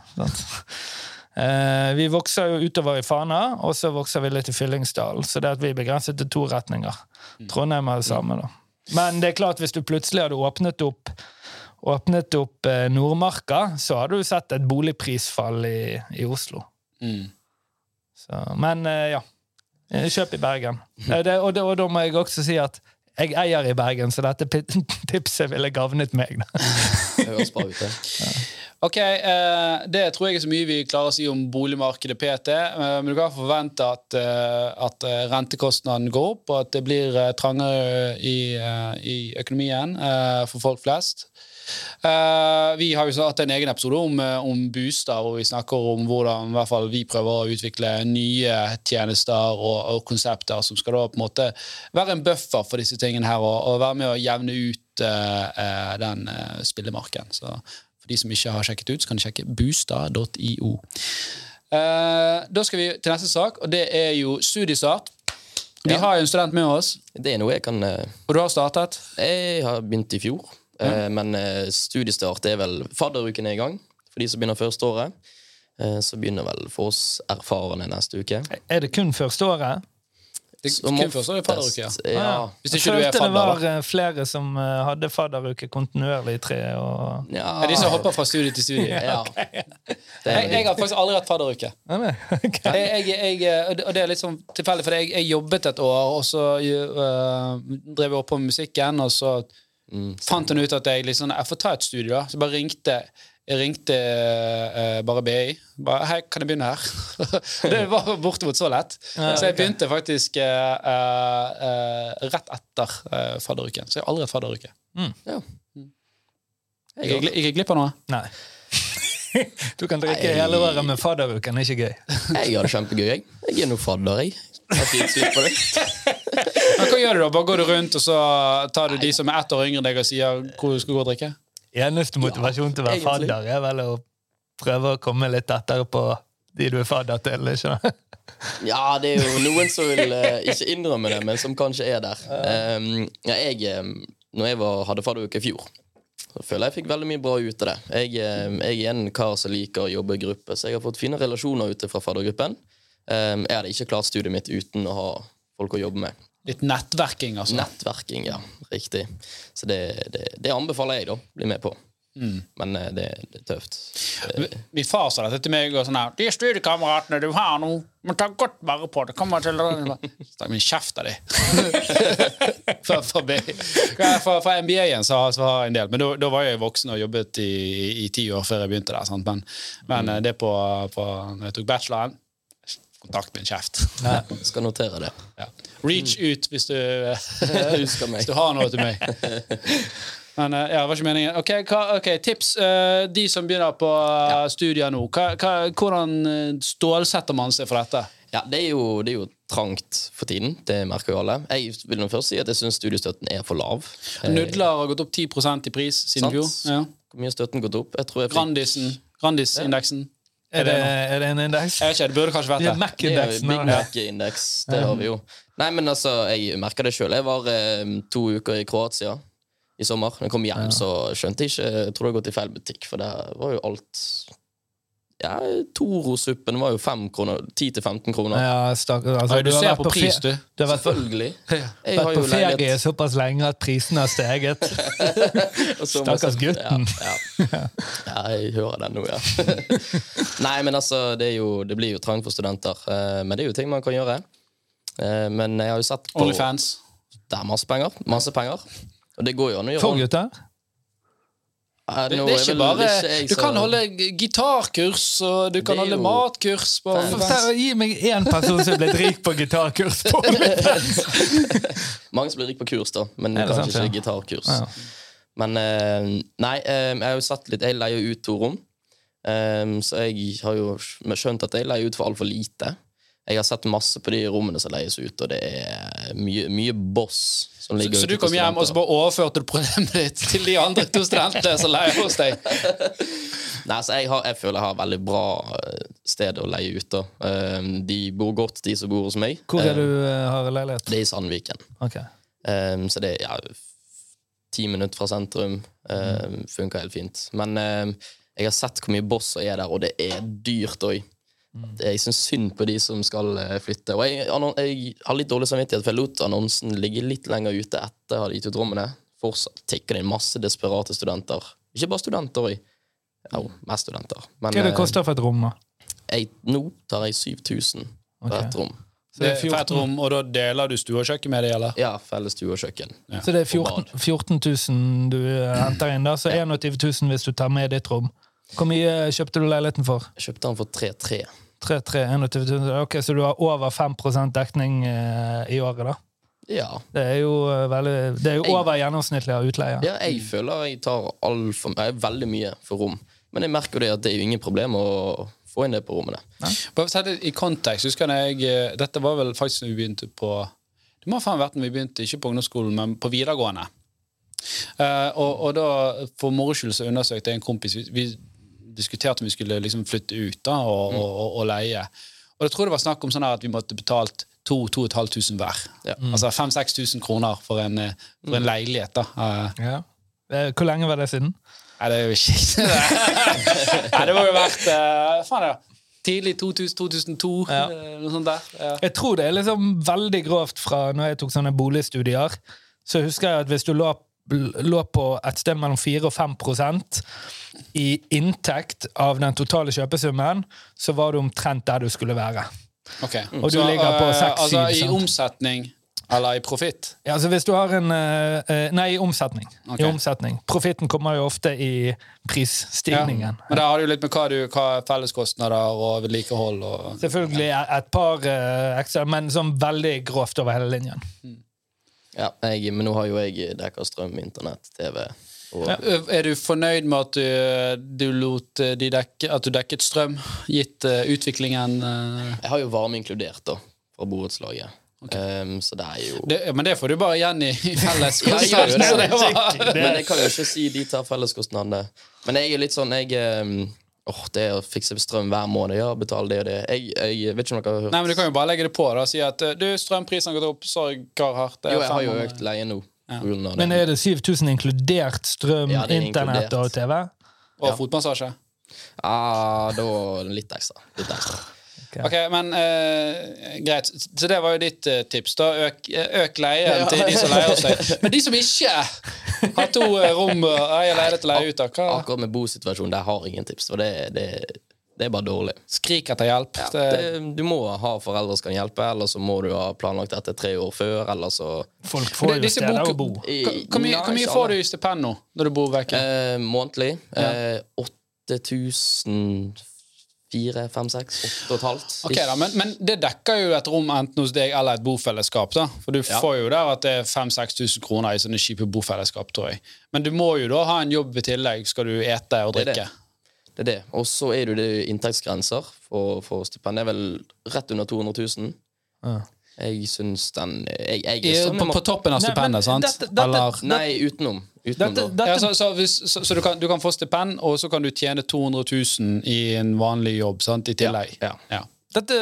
Eh, vi vokser jo utover i Fana, og så vokser vi litt i Fyllingsdalen. Så det at vi er begrenset til to retninger. Trondheim er det samme, da. Men det er klart, hvis du plutselig hadde åpnet opp åpnet opp eh, Nordmarka, så hadde du sett et boligprisfall i, i Oslo. Mm. Så, men eh, ja. Eh, Kjøp i Bergen. Det, og, og da må jeg også si at jeg eier i Bergen, så dette tipset ville gavnet meg. Det høres bra ut, det. Ok, Det tror jeg er så mye vi klarer å si om boligmarkedet PT. Men du kan forvente at, at rentekostnaden går opp, og at det blir trangere i, i økonomien for folk flest. Eh, vi har jo hatt en egen episode om, eh, om booster, hvor vi snakker om hvordan fall vi prøver å utvikle nye tjenester og, og konsepter som skal da på en måte være en buffer for disse tingene her, og, og være med å jevne ut uh, den uh, spillemarken. Så For de som ikke har sjekket ut, så kan de sjekke booster.io. Da skal vi til neste sak, og det er jo studiestart. Vi Ja. har jo en student med oss, Det er noe jeg kan og du har startet. Jeg har begynt i fjor, eh, men eh, studiestart er vel Fadderuken er i gang for de som begynner første året. Eh, Så begynner vel for oss erfarne neste uke. Er det kun første året? Det Som kun første året er fadderuke, ja. oftest, ja. Hvis ikke du er fadder, følte det var flere som hadde fadderuke kontinuerlig i tre år. Ja, er de som hopper fra studie til studie. ja. Det Jeg, er jeg har faktisk aldri hatt fadderuke. Ja. Jeg, jeg, jeg, og det- er litt sånn tilfeldig, for jeg, jeg jobbet et år, og så uh, drev jeg opp på musikken, og så Mm. fant han ut at jeg liksom Jeg får ta et studie, da. Så jeg bare ringte jeg ringte uh, bare BI. Bare, Hei, kan jeg begynne her? det var bortimot så lett. Ja, så jeg okay. begynte faktisk uh, øh, rett etter fadderuken. Så jeg har aldri hatt fadderuke. Ja. Jeg gikk jeg glipp av noe? Nei. Du kan drikke Nei. hele året men fadderuken, ikke gøy. Jeg har det kjempegøy, jeg. Jeg er nå fadder, jeg. Jeg Men hva gjør du da? Bare går du rundt, og så tar du de som er ett år yngre enn deg, og sier hvor du skal gå og drikke? Eneste motivasjon til å være egentlig. fadder er vel å prøve å komme litt tettere på de du er fadder til. ikke sant? Ja, det er jo noen som vil eh, ikke innrømme det, men som kanskje er der. Um, ja, jeg, um, når jeg var, hadde fadderuke i fjor, så føler jeg jeg fikk veldig mye bra ut av det. Jeg, um, jeg er en kar som liker å jobbe i gruppe, så jeg har fått fine relasjoner ute fra faddergruppen. Um, jeg hadde ikke klart studiet mitt uten å ha folk å jobbe med. Litt nettverking, altså. Nettverking, ja. Riktig. Så det, det, det anbefaler jeg, da. Bli med på. Men eh, det, det er tøft. Eh, Min far sa dette til meg. og sånn her, De studiekameratene du har nå, må ta godt vare på. Det kommer til Stakk min kjeft av dem! MBA igjen så har så har jeg en del. Men da, var jeg voksen og jobbet i, i ti år før jeg begynte der. Sant? Men, men mm. det på, på når jeg tok bacheloren Kontakt med en kjeft. skal notere det. Ja. Reach ut hvis du, hvis du har noe til meg. Men eh, ja, det var ikke meningen. Ok, hva, okay Tips. eh, de som begynner på uh, studier nå, hva, hva, hvordan eh, stålsetter man seg for dette? Ja, det er, jo, det er jo trangt for tiden. Det merker jo alle. Jeg vil nå først si at jeg syns studiestøtten er for lav. Eh, Nudler har gått opp 10% i pris siden i fjor. Ja. Hvor mye har støtten gått opp? Jeg tror jeg fikk Grandisen. Grandis-indeksen. Er det, er det en indeks? Jeg vet ikke, det burde kanskje vært Det det. det Mac-indeksen. Big. Mac-indeks. Det har vi jo. Nei, men altså, jeg merka det sjøl. Jeg var eh, to uker i Kroatia i sommer. Når jeg kom hjem, så skjønte jeg ikke Jeg tror jeg har gått i feil butikk, for der var jo alt Ja, Toro-suppen var jo 5 kroner. 10-15 kroner. Ja, stak, altså, Oi, du har ser på pris, du. Du har vært på, Selvfølgelig. Jeg vært på ferie leilighet såpass lenge at prisen har steget. Stakkars gutten. Ja, ja. ja, jeg hører den nå, ja. Nei, men altså, det, er jo, det blir jo trangt for studenter. eh, Men det er jo ting man kan gjøre. Eh, Men jeg har jo sett på Onlyfans. Det er masse penger. Masse penger. Og det går jo an å gjøre For gutter? Det, det er ikke vel bare jeg Du kan holde gitarkurs, og du kan holde jo- matkurs på. Gi meg én person som er blitt rik på gitarkurs. på Mange som blir rik på kurs, da, men kanskje sant, ikke gitarkurs. Ja. Men eh, nei, eh, jeg har jo satt litt Jeg leier ut to rom. Eh, så jeg har jo skjønt at jeg leier ut for altfor lite. Jeg har sett masse på de rommene som leies ut, og det er mye, mye boss som ligger Så så du kom hjem og så bare overførte du problemet ditt til de andre to studentene som leier hos deg? Nei, så jeg, har, jeg føler jeg har veldig bra eh, sted å leie ut. da. Eh, de bor godt, de som bor hos meg. Hvor er du eh, har leilighet? Det er i Sandviken. Ok. Um, så det er ja, ti minutter fra sentrum. Um, funker helt fint. Men jeg har sett hvor mye boss som er der, og det er dyrt òg. Jeg syns synd på de som skal eh, flytte. Og jeg, jeg har litt dårlig samvittighet, for jeg lot annonsen ligge litt lenger ute etter jeg hadde gitt ut rommene. Fortsatt tikker det inn masse desperate studenter. Ikke bare studenter òg. Jo, mest studenter. Men Hva er det eh, koster for et rom? da? jeg, nå tar jeg 7000 for okay. et rom. Så det er For et 14, rom, og da deler du stue og kjøkken med det, eller? Ja, felles stue og kjøkken. så det er 14, 14 000 du eh, henter inn, da, så 21 000 hvis du tar med ditt rom. Hvor mye kjøpte du leiligheten for? Jeg kjøpte den for 3-3. 3, 3, Ok, Så du har over 5 dekning eh, i året, da? Ja. Det er jo, eh, veldig, det er jo Jeg- over gjennomsnittlig av utleie. Ja, jeg føler jeg tar all for, jeg veldig mye for rom. Men jeg merker det at det er jo ingen problem å få inn det på rommene. Bare sette det i kontekst, husker jeg, eh, Dette var vel faktisk når vi begynte på Det må faen vært når vi begynte, ikke på ungdomsskolen, men på videregående. Uh, og, og da, for moro skyld så undersøkte jeg en kompis Vi, vi diskuterte om vi skulle liksom flytte ut da, og, og, og, og leie. Og jeg tror det var snakk om sånn at vi måtte betalt 2500 hver. Ja. Altså 5000-6000 kroner for en, eh, for en leilighet. da. Eh, Ja. Eh, Hvor lenge var det siden? Nei, det er jo ikke Nei, det må jo vært uh, faen ja. tidlig 2000, 2002, Ja. noe sånt der. Ja. Jeg tror det er liksom veldig grovt fra når jeg tok sånne boligstudier. Så husker jeg at hvis du lå, lå på et sted mellom 4 og 5 prosent i inntekt av den totale kjøpesummen, så var du omtrent der du skulle være. Ok. Og du ligger på eh, 6-7, Altså i omsetning eller i profitt? Ja, altså hvis du har en eh, eh, Nei, i omsetning. Okay. I omsetning. Profitten kommer jo ofte i prisstigningen. Men da har jo litt med hva, du, hva er felleskostnader og vedlikehold og Selvfølgelig et par eh, ekstra, men sånn veldig grovt over hele linjen. Ja, jeg, men nå har jo jeg dekka strøm, internett, TV og Ja. Er du fornøyd med at du, du lot eh, de dekke, at du dekket strøm, gitt uh, utviklingen? Uh... Jeg har jo varme inkludert, da, fra borettslaget. Um, så det er jo det, men det får du bare igjen i, i felles Ja, Men jeg kan jo ikke si de tar felleskostnadene. Men jeg er litt sånn jeg Åh, det å fikse strøm hver måned, ja, betale det og det Jeg, jeg vet ikke om dere har hørt Nei, men Du kan jo bare legge det på da, og si at eh, du, strømprisen har gått opp. Sorry, hardt det er Jo, jeg har jo økt leie nå. Ja. Men er det 7000 inkludert strøm, Ja, er internett og TV? Og fotmassasje. Ah, da litt ekstra. Litt ekstra. Ok, men eh, Greit. Så det var jo ditt eh, tips. da Øk, øk leien til de som leier seg. Men de som ikke har to eh, rom og eier leilighet til å leie ut, av, Hva? Akkurat med bosituasjonen, der har ingen tips. For det, det, det er bare dårlig. Skrik etter hjelp. Ja, Det, du må ha foreldre som kan hjelpe, eller så må du ha planlagt dette tre år før, eller så Folk får jo steder å bo. Hvor mye, mye får du i stipend nå, når du bor vekke? eh, Månedlig. Eh, 8000 Fire, fem, seks, åtte og et halvt. Ok da, men, men det dekker jo et rom enten hos deg eller et bofellesskap. da For du Ja. får jo der at det er 5000-6000 kroner i sånne kjipe bofellesskap. tror jeg Men du må jo da ha en jobb i tillegg, skal du ete og Det er drikke. det. Det er det. Og så er det jo inntektsgrenser for, for stipend. Det er vel rett under 200 000. Ja. Jeg syns den Jeg, jeg I, er sånn på, på toppen av stipendet, sant? dette- dette- eller Nei, utenom. utenom Dette, ja, så, så, hvis, så, så du, kan, du kan få stipend, og så kan du tjene 200 000 i en vanlig jobb sant, i tillegg. Ja, Ja. dette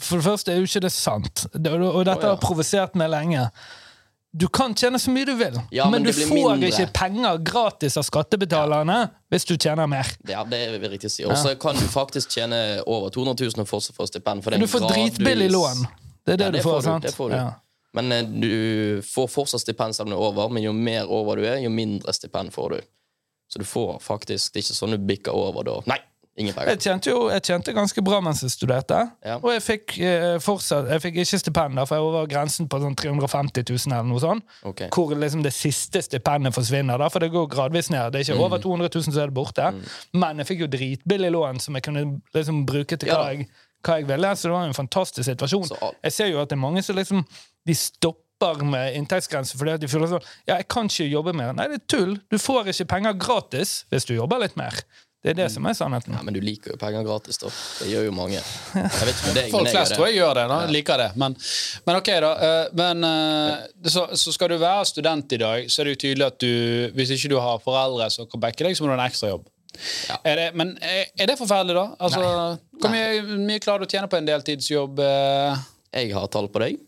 For det første er jo ikke det sant, det, og, dette oh, ja. har provosert meg lenge. Du kan tjene så mye du vil, Ja, men, men du får mindre. ikke penger gratis av skattebetalerne hvis du tjener mer. Ja, det vil riktig si. Og så kan du faktisk tjene over 200 000 og fortsatt få stipend. For det er Du får gradvis- dritbillig lån. Det er det, Ja, du får. får du, sant? det får du. Ja. Men eh, du får fortsatt stipend selv om du er over, men jo mer over du er, jo mindre stipend får du. Så du får faktisk Det er ikke sånn du bikker over da. Nei, ingen penger. Jeg tjente jo jeg tjente ganske bra mens jeg studerte. Ja. Og jeg fikk eh, fortsatt Jeg fikk ikke stipend, for jeg var over grensen på sånn 350 000 eller noe sånt. Okay. Hvor liksom det siste stipendet forsvinner, da, for det går gradvis ned. Det er Mm. ikke over 200 000 så er det borte. Men jeg fikk jo dritbillig lån som jeg kunne liksom bruke til hva ja. jeg, hva jeg ville. Så det var en fantastisk situasjon. Så Jeg ser jo at det er mange som liksom De stopper med inntektsgrense fordi at de føler sånn Ja, jeg kan ikke jobbe mer. Nei, det er tull. Du får ikke penger gratis hvis du jobber litt mer. Det er det som er sannheten. Ja, men du liker jo penger gratis, da. Det gjør jo mange. Jeg vet ikke med deg, Folk flest tror jeg gjør det. da, liker det Men, men ok, da. eh, Men eh, så, så skal du være student i dag, så er det jo tydelig at du hvis ikke du har foreldre som kan backe deg, så må du ha en ekstrajobb. Ja. Er det, men er, er det forferdelig, da? Altså, Hvor mye, mye klarer du å tjene på en deltidsjobb? eh? Jeg har tall på deg.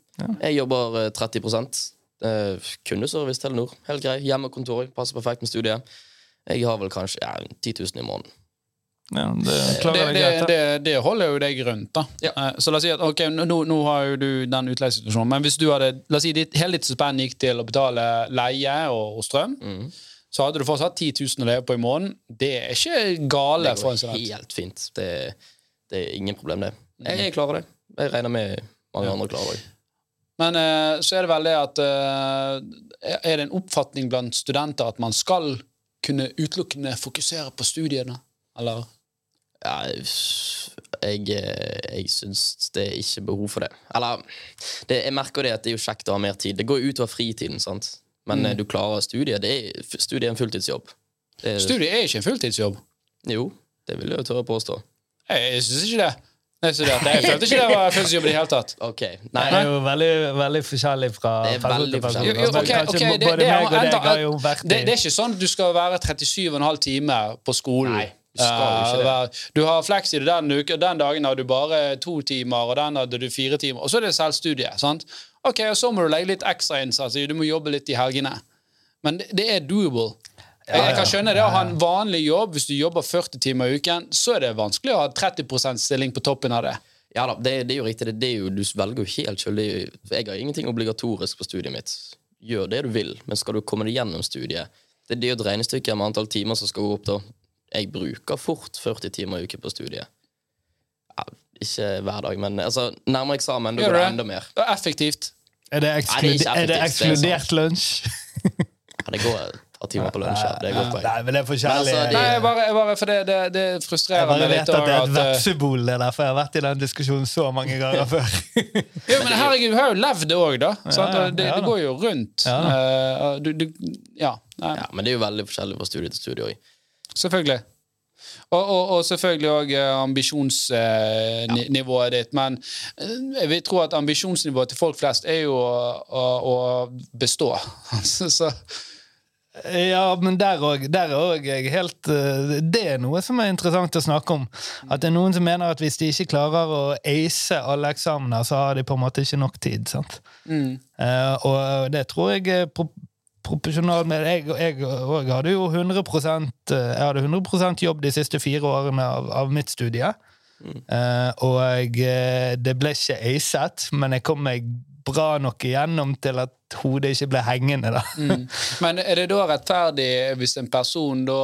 Jeg jobber eh, 30% eh, Kundeservice Telenor. Helt grei. Hjemmekontor. Passer perfekt med studiet. Jeg har vel kanskje ja, 10 000 i måneden. Ja, det Det, det, greit. det, det holder jo deg rundt. da Ja. Eh, Så la oss si at ok, nå, nå har jo du den utleiesituasjonen, men hvis du hadde La oss si ditt, hele ditt spenn gikk til å betale leie og, og strøm, Mhm. Så hadde du fortsatt 10 000 å leve på i måneden. Det er ikke gale Det går helt fint. Det, det er ingen problem, det. Jeg, jeg klarer det. Jeg regner med mange andre klarer det. Men uh, så er det vel det at uh, Er det en oppfatning blant studenter at man skal kunne utelukkende fokusere på studiene? Eller? Ja, jeg, jeg syns det er ikke behov for det. Eller det, Jeg merker det at det er jo kjekt å ha mer tid. Det går jo utover fritiden, sant. Men mm. du klarer studiet. Det er, studiet er en fulltidsjobb. Det er, Studiet er ikke en fulltidsjobb. Jo, det vil jeg jo tørre å påstå. Jeg, jeg syns ikke det. Jeg. Jeg følte ikke det var fulltidsjobb i det hele tatt. Ok. Det er jo veldig, veldig forskjellig fra Det er person veldig til person. forskjellig. Det- er ikke sånn at du skal være 37,5 timer på skolen. Nei, du skal jo ikke Eh, det. Du har fleksitid den uka, den dagen har du bare to timer, og den hadde du fire timer. Og så er det selvstudie. sant? Ok, og Så må du legge litt ekstra innsats. Du må jobbe litt i helgene. Men det, det er doable. Jeg, jeg kan skjønne det å ha en vanlig jobb. Hvis du jobber 40 timer i uken, så er det vanskelig å ha 30% stilling på toppen av det. Ja da, det, det er jo riktig. Det, det er jo, du velger jo helt sjøl. Jeg har ingenting obligatorisk på studiet mitt. Gjør det du vil, men skal du komme deg gjennom studiet Det, det er jo et regnestykke med antall timer som skal gå opp. da. Jeg bruker fort 40 timer i uken på studiet. Ja, ikke hver dag, men altså, nærmere eksamen da går det det? enda mer. Det er effektivt. Er det, Nei, det er er det er ekskludert lunsj? Ja, det går et par timer på lunsj. Ja. Det er godt poeng. Nei, men det er forskjellig. Men altså, Nei, bare, bare, for det, det, det jeg frustrerer bare meg vet at det er et vepsebol, det der, for jeg har vært i den diskusjonen så mange ganger før. Ja, men herregud, du har jo levd det òg, da. sant? ja, det, ja det går jo rundt. Ja Uh, du, du, ja, Ja, men det er jo veldig forskjellig fra studie til studie òg. selvfølgelig. Og, og, og selvfølgelig òg ambisjonsnivået ditt. Men vi tror at ambisjonsnivået til folk flest er jo å, å, å bestå. så, Ja, men der òg er jeg helt eh, Det er noe som er interessant å snakke om. At det er noen som mener at hvis de ikke klarer å ace alle eksamener, så har de på en måte ikke nok tid. sant? Eh, og det tror jeg pro proporsjonalt med Jeg, jeg, og hadde jo 100 eh, Jeg hadde 100 jobb de siste fire årene av, av mitt studie. Eh, og jeg, det ble ikke acet, men jeg kom meg bra nok igjennom til at hodet ikke ble hengende. da. Men er det da rettferdig hvis en person da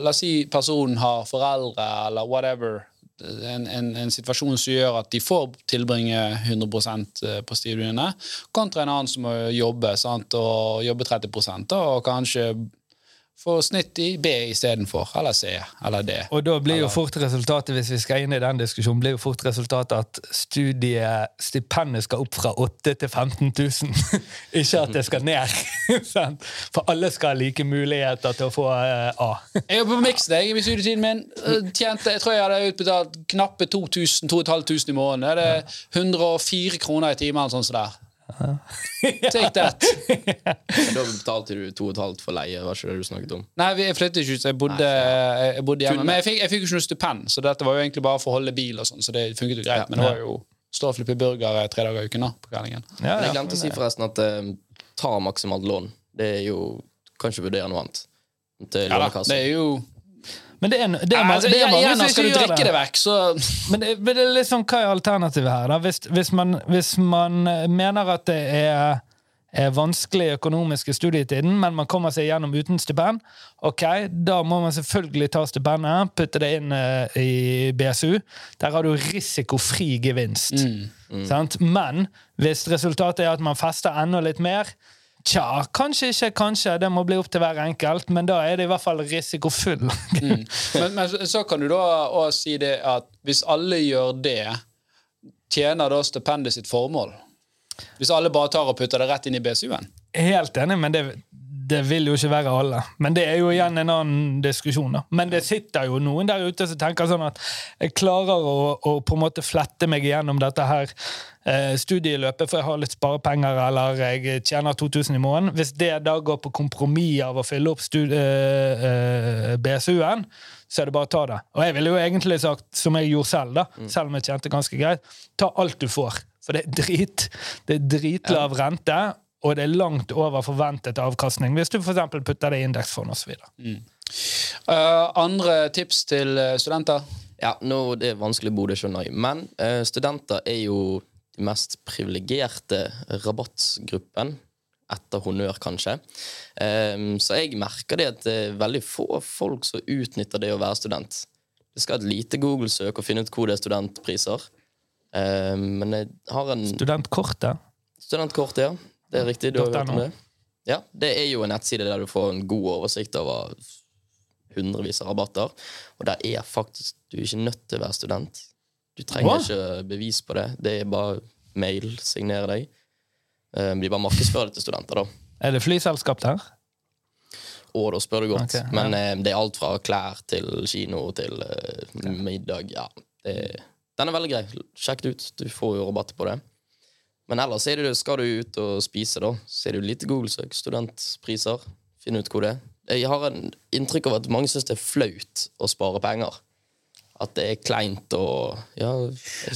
La oss si personen har foreldre eller whatever. En, en, en situasjon som gjør at de får tilbringe 100% på studiene, kontra en annen som må jobbe sant, og jobbe 30 da, og kanskje få snitt i B istedenfor, eller C, eller D. Og da blir jo fort resultatet, hvis vi skal inn i den diskusjonen, blir jo fort resultatet at studiestipendet skal opp fra 8 til 15 000. Ikke at det skal ned. For alle skal ha like muligheter til å få eh, A. Jeg jobber på Mixed jeg, i studietiden min. eh, Tjente, jeg tror jeg hadde utbetalt knappe 2000 2500 i måneden. Det er 104 kroner i timen. Sånn sånn der. Take that. Da betalte du to og et halvt for leie, var ikke det du snakket om? Nei, vi- jeg flyttet ikke ut, så jeg bodde, jeg bodde hjemme. Men jeg fikk, jeg fikk jo ikke noe stipend, så dette var jo egentlig bare for å holde bil. og sånn, så det funket jo greit. Men det var jo stå og flippe burgere tre dager i uken da, på kvelden. Ja, jeg glemte å si forresten at eh, ta maksimalt lån. Det er jo Kan ikke vurdere noe annet. Til Ja da, det er jo Men det er, det er, altså, det er mange som skal du drikke det vekk, så Men det, men det er liksom, hva er alternativet her? da? Hvis, hvis, man, hvis man mener at det er, er vanskelig økonomisk i studietiden, men man kommer seg gjennom uten stipend, ok, da må man selvfølgelig ta stipendet, putte det inn eh, i BSU. Der har du risikofri gevinst. Sant? Men hvis resultatet er at man fester enda litt mer, Tja, kanskje ikke, kanskje. Det må bli opp til hver enkelt, men da er det i hvert fall risikofull. men, men så kan du da også si det at hvis alle gjør det, tjener da stipendet sitt formål? Hvis alle bare tar og putter det rett inn i BSU-en? Helt enig, men det, det vil jo ikke være alle. Men det er jo igjen en annen diskusjon. da. Men det sitter jo noen der ute som tenker sånn at jeg klarer å, å på en måte flette meg igjennom dette her eh, studieløpet, for jeg har litt sparepenger, eller jeg tjener 2000 i måneden. Hvis det da går på kompromiss av å fylle opp eh, eh, BSU-en, så er det bare å ta det. Og jeg ville jo egentlig sagt, som jeg gjorde selv, da, selv om jeg tjente ganske greit, ta alt du får. For det er drit. Det er dritlav rente, og det er langt over forventet avkastning hvis du eksempel putter det i indeksfond osv. Eh, andre tips til eh, studenter? Ja, nå, Det er vanskelig å bo, det skjønner jeg. Men uh, studenter er jo de mest privilegerte rabattgruppen. Etter honnør, kanskje. Um, så jeg merker det at det er veldig få folk som utnytter det å være student. Det skal et lite Google-søk og finne ut hvor det er studentpriser. Um, men jeg har en Studentkortet. Studentkortet, ja. Det er riktig. Du har hørt om det? Ja, Det er jo en nettside der du får en god oversikt over hundrevis av rabatter. Og der er faktisk Du er ikke nødt til å være student. Du trenger Hva? ikke bevis på det. Det er bare mail. Signere deg. De bare markedsfører det til studenter, da. Er det flyselskap der? Å, da spør du godt. Okay, ja. Men eh, det er alt fra klær til kino til eh, middag. Ja, det, Den er veldig grei. Sjekk det ut. Du får jo rabatt på det. Men ellers er det, skal du ut og spise, da. Så er det jo litt Google-søk. Studentpriser. Finn ut hvor det er. Jeg har en inntrykk av at mange syns det er flaut å spare penger. At det er kleint og ja,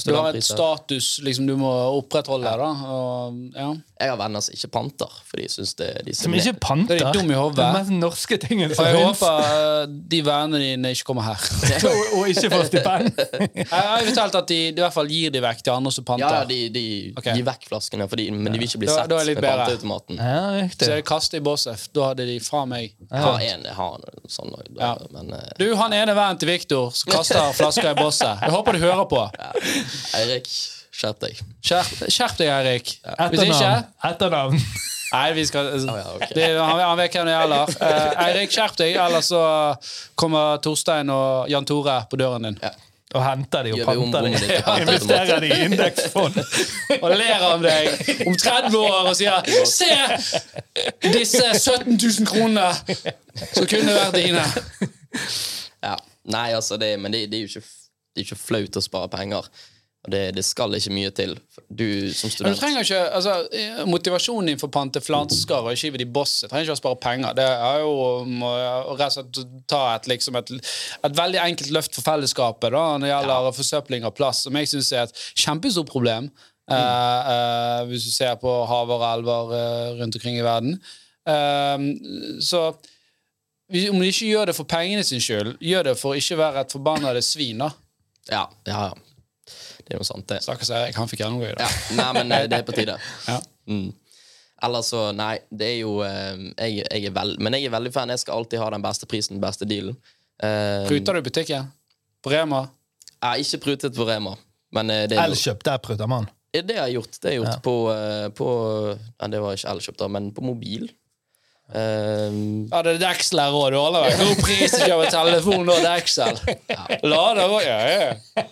Du har et status liksom, du må opprettholde. da og, ja. Jeg har venner som ikke panter, for de synes det de Som ikke panter. Det er dum i hodet. Den mest norske tingen som jeg håper eh, de vennene dine ikke kommer her. og, og ikke får stipend. Jeg har fortalt at de, de i hvert fall gir de vekk til andre som panter. Ja, de, de okay. gir vekk flaskene, fordi, men de vil ikke bli sett da er det litt med bedre. panteautomaten. Ja, Så jeg kaster i Bossef. Da hadde de fra meg. Jeg har en jeg har en sånn da, Ja. men eh, Du, han ene vennen til Viktor som kaster flasker i bosset. Jeg håper du hører på. Eirik, skjerp deg. Skjerp, deg, Eirik. Hvis ikke Etternavn. Nei, vi skal ja, okay. det, han, han vet hvem det gjelder. Eh, Eirik, skjerp deg, ellers så kommer Torstein og Jan Tore på døren din. Ja. Og henter de og panter de. bommen litt? Investerer de i indeksfond. Og ler av deg om 30 år og sier 'Se disse 17 000 kronene som kunne vært dine'. Ja. Nei, altså, det, men det, det, er jo ikke, det er ikke flaut å spare penger. Det, det skal ikke mye til. Du som Men du trenger ikke, altså, eh, Motivasjonen din for å pante flansker og skive de bosset trenger ikke å spare penger. Det er jo må, å ta et, liksom et, et veldig enkelt løft for fellesskapet da, når det gjelder forsøpling av plass, som jeg syns er et kjempestort problem. Mm. Uh, uh, hvis du ser på haver og elver uh, rundt omkring i verden. Så om de ikke gjør det for pengene sin skyld, gjør det for å ikke være et forbanna svin. da. Ja, ja, ja. Det er jo sant, det. Stakkars Erik, han fikk gjennomgå i dag. Ja. Nei, men eh, det er på tide. Ja. Mm. Eller så, nei, det er jo eh, jeg, jeg er vel, Men jeg er veldig fan. Jeg skal alltid ha den beste prisen, den beste dealen. Uh, Pruter du i butikken? På Rema? Jeg har ikke prutet på Rema. Men det, er, Elkjøp, der pruter man. det har jeg gjort. Det har jeg gjort på, eh, på ja, Det var ikke Elkjøp, da, men på mobil. Eh, Ja, det er Dexel her òg. Du holder vel god pris ikke over telefon og Dexel. Lader òg, ja, ja.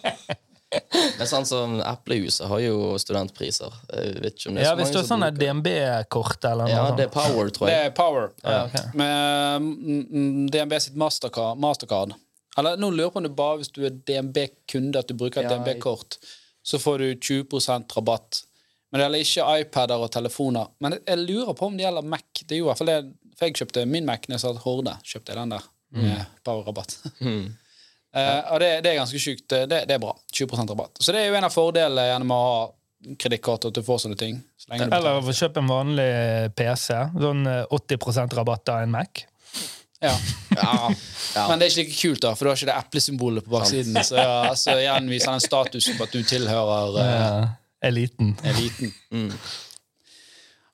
men sånn som Eplehuset har jo studentpriser. Jeg vet ikke om det er Ja, så Hvis du mange har sånn det. DNB-kort eller noe Ja, sånt. det er Power, tror jeg. Det er Power. Ja, okay. Med mm, mm, DNB sitt Mastercard. Mastercard. Eller nå lurer jeg på om det er bare hvis du er DNB-kunde at du bruker Ja, DNB-kort. Så får du 20% rabatt. Men det gjelder ikke iPader og telefoner. Men jeg lurer på om det gjelder Mac. Det er jo i hvert fall det, For jeg kjøpte min Mac når jeg satt Horde. Kjøpte jeg den der med Power-rabatt. Mm. uh, og det, det er ganske sjukt. Det, det er bra. 20% rabatt. Så det er jo en av fordelene gjennom å ha kredittkort, at du får sånne ting. Så lenge Eller å kjøpe en vanlig PC. Sånn eh, 80% rabatt av en Mac. Ja. Ja, ja. Men det er ikke like kult, da, for du har ikke det eplesymbolet på baksiden. Så, ja, så gjenviser den statusen på at du tilhører uh, Eh, eliten. eliten. Mm.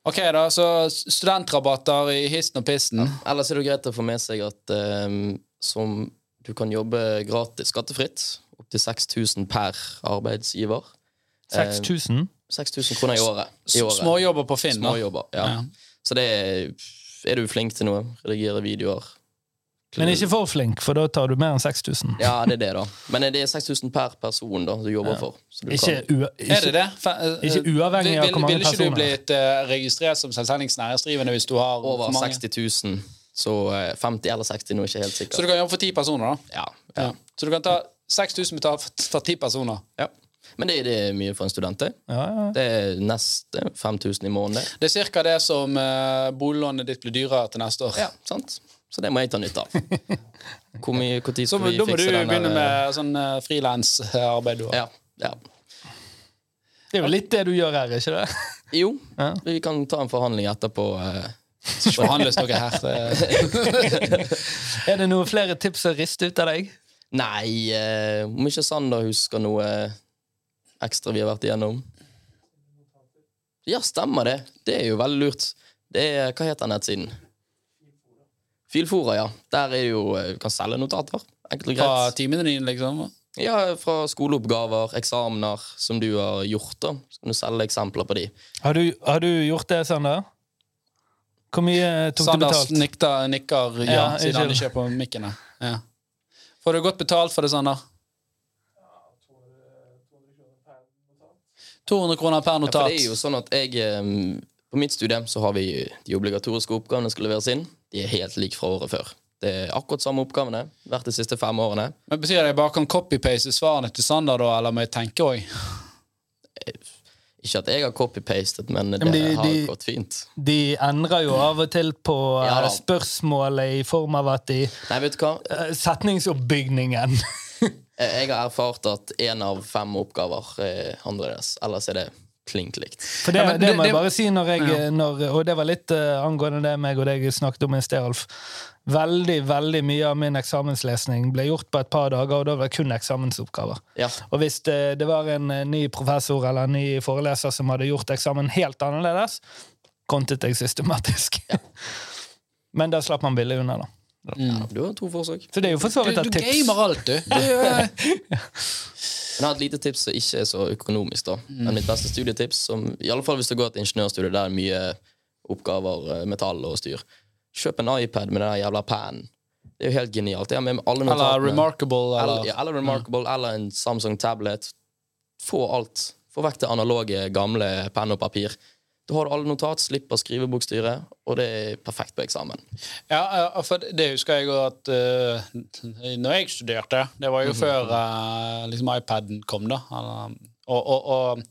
Ok, da, så studentrabatter i hissen og pissen. Ellers er det greit å få med seg at eh, som du kan jobbe gratis skattefritt. Opptil 6000 per arbeidsgiver. 6000. 6000 kroner i året. I året. Småjobber på Finn. da. Småjobber, ja. Ja. Så det er, er du flink til noe, redigere videoer Men ikke for flink, for da tar du mer enn 6000. Ja, det er det, da. Men det er 6000 per person da du jobber for. Så du Ikke, kan, Er det det? Fa- eh, ikke uavhengig av vil- hvor mange personer. Ville ikke du blitt uh, registrert som selvstendig næringsdrivende hvis du har over for 60 000, så uh, 50 eller 60 nå, er ikke helt Så du kan jobbe for ti personer, da? Ja, Ja. ja. Så du kan ta 6000 betalt for- for ti personer? ja. Men det, det er mye for en student, det. ja, ja. Det er neste 5000 i måneden. det. Det er ca. det som uh, boliglånet ditt blir dyrere til neste år. Ja, sant? Så det må jeg ta nytte av. Hvor mye, hvor tid Så skal vi da må du fikse begynne der, eh, med sånn uh, frilansarbeid. Ja, ja. Det er jo litt det du gjør her, ikke det? Jo, Ja. vi kan ta en forhandling etterpå. eh. Forhandles noe her. Er det noen flere tips å riste ut av deg? Nei, eh, om ikke Sander husker noe ekstra vi har vært igjennom. Ja, stemmer det. Det er jo veldig lurt. Det er, Hva heter den nettsiden? Filfora, ja. Der er jo eh, Du kan selge notater. Enkelt og greit. Fra timene dine, liksom. Ja, Fra skoleoppgaver, eksamener som du har gjort. da Så kan du selge eksempler på de. Har du, har du gjort det, Sander? Hvor mye tok du betalt? nikter, nikker ja, Ja, siden han ikke- er på mikken. Ja. Får du godt betalt for det, Sander? 200 kroner per notat. Ja, for det er jo sånn at jeg eh, På mitt studie så har vi de obligatoriske oppgavene som skal leveres inn. De er helt like fra året før. Det er akkurat samme oppgavene hvert de siste fem årene. Men Betyr det jeg bare kan copy-paste svarene til Sander, da, eller må jeg tenke òg? Ikke at jeg har copy-pastet, men det Men de- har de- gått fint. De endrer jo av og til på Ja eh, spørsmålet i form av at de Nei, vet du hva? eh, Setningsoppbygningen. Jeg jeg har erfart at én av fem oppgaver er annerledes. Ellers er det klink likt. For det, Ja, men det, det- må jeg det- bare si når jeg Ja. når, Og det var litt uh, angående det meg og deg snakket om i sted, Alf. Veldig veldig mye av min eksamenslesning ble gjort på et par dager, og da var det kun eksamensoppgaver. Ja. Og hvis det, det var en eh, ny professor eller en ny foreleser som hadde gjort eksamen helt annerledes, kontet jeg systematisk. Men da slapp man billig unna, da. ja, du har to forsøk. Så det er jo for så Du, vidt du et tips. gamer alt, du. Men jeg har et lite tips som ikke er så økonomisk. da Men mitt beste studietips, som, i alle fall hvis du går til ingeniørstudiet der er mye oppgaver, eh, metall og styr Kjøp en iPad med den jævla pennen. Det er jo helt genialt. Jeg har med meg alle eller. Remarkable, Eller, eller ja, eller Remarkable, eller en Samsung tablet. Få alt. Få vekk det analoge, gamle penn og papir. Da har alle notat, slipper skrivebokstyret, og det er perfekt på eksamen. Ja, ja, for det husker jeg at uh, Når jeg studerte, det var jo før uh, liksom iPaden kom, da. Og, og, og,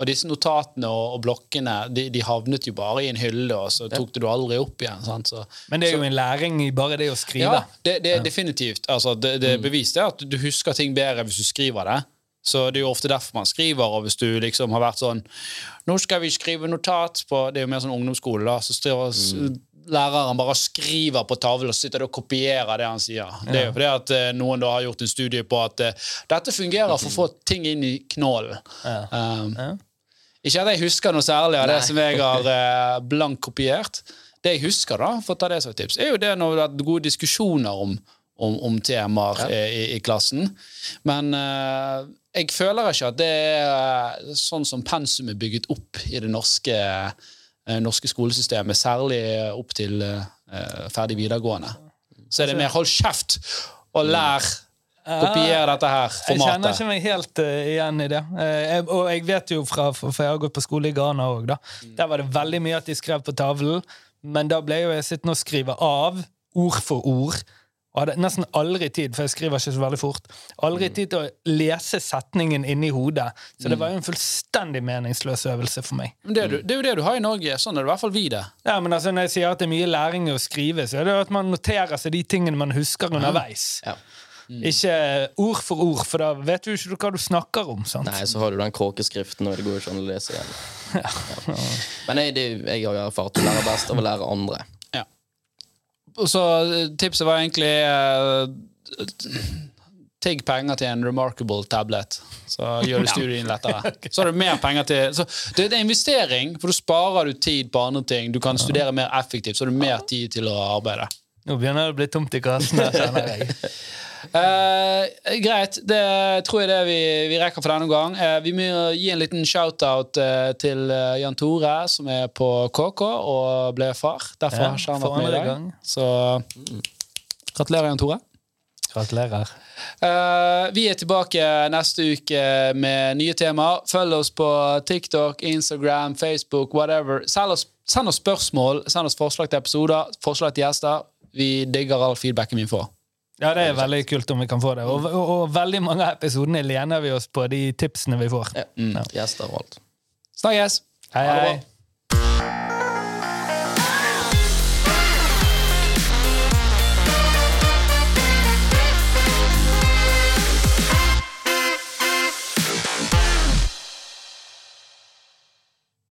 og disse notatene og, og blokkene de, de havnet jo bare i en hylle, og så tok det du aldri opp igjen. Sant? Så, Men det er jo en læring i bare det å skrive. ja, det, det er definitivt. Altså, det, det er bevist det at du husker ting bedre hvis du skriver det. Så det er jo ofte derfor man skriver, og hvis du liksom har vært sånn Nå skal vi skrive notat på Det er jo mer sånn ungdomsskole, da. Så skriver, mm. læreren bare skriver på tavlen og sitter og kopierer det han sier. Det er jo fordi at eh, noen da har gjort en studie på at eh, dette fungerer for å få ting inn i knålen. Um, Ja. ikke at jeg husker noe særlig av det som jeg har eh, blankkopiert. Det jeg husker, da, for å ta det som et tips, er jo det når det vært gode diskusjoner om, om, om temaer eh, i, i klassen. Men eh, jeg føler ikke at det er eh, sånn som pensum er bygget opp i det norske, eh, norske skolesystemet, særlig opp til eh, ferdig videregående. Så er det mer 'hold kjeft' og lær. Kopier dette her formatet. Jeg kjenner ikke meg helt uh, igjen i det. Uh, jeg, og jeg vet jo fra, for jeg har gått på skole i Ghana òg, da. Der var det veldig mye at de skrev på tavlen, men da ble jo jeg sittende og skrive av, ord for ord. Og hadde nesten aldri tid, for jeg skriver ikke så veldig fort, aldri tid til å lese setningen inni hodet. Så det var jo en fullstendig meningsløs øvelse for meg. Men det, er du- det er jo det du har i Norge. Sånn er det i hvert fall vi det. Ja, men altså Når jeg sier at det er mye læring i å skrive, så er det jo at man noterer seg de tingene man husker underveis. Ja. Ikke ord for ord, for da vet du ikke hva du snakker om. sant? Nei, så har du den kråkeskriften, og det går jo ikke an å lese igjen. Ja. Men jeg, det, jeg har jo erfart å lære best av å lære andre. Så eh, tipset var egentlig uh, Tigg penger til en remarkable tablet. Så gjør du studien lettere. Så har du mer penger til så Det er en investering, for da sparer du tid på andre ting. Du kan studere mer effektivt, så har du mer tid til å arbeide. Nå begynner det å bli tomt i kassen. her, kjenner jeg. Eh, greit, det tror jeg det vi, vi rekker for denne gang. Eh, vi må gi en liten shout-out eh, til eh, Jan Tore, som er på KK og ble far. Derfor Ja, har ikke han vært med i dag. gang. Så gratulerer, Jan Tore. Gratulerer. Uh, vi er tilbake neste uke med nye temaer. Følg oss på TikTok, Instagram, Facebook, whatever. Oss, send oss spørsmål, send oss forslag til episoder, forslag til gjester. Vi digger all feedbacken vi får. Ja, det er veldig kult om vi kan få det. Og, og, og veldig mange av episodene lener vi oss på de tipsene vi får. Ja. Gjester og alt. Snakkes! Hei, hei.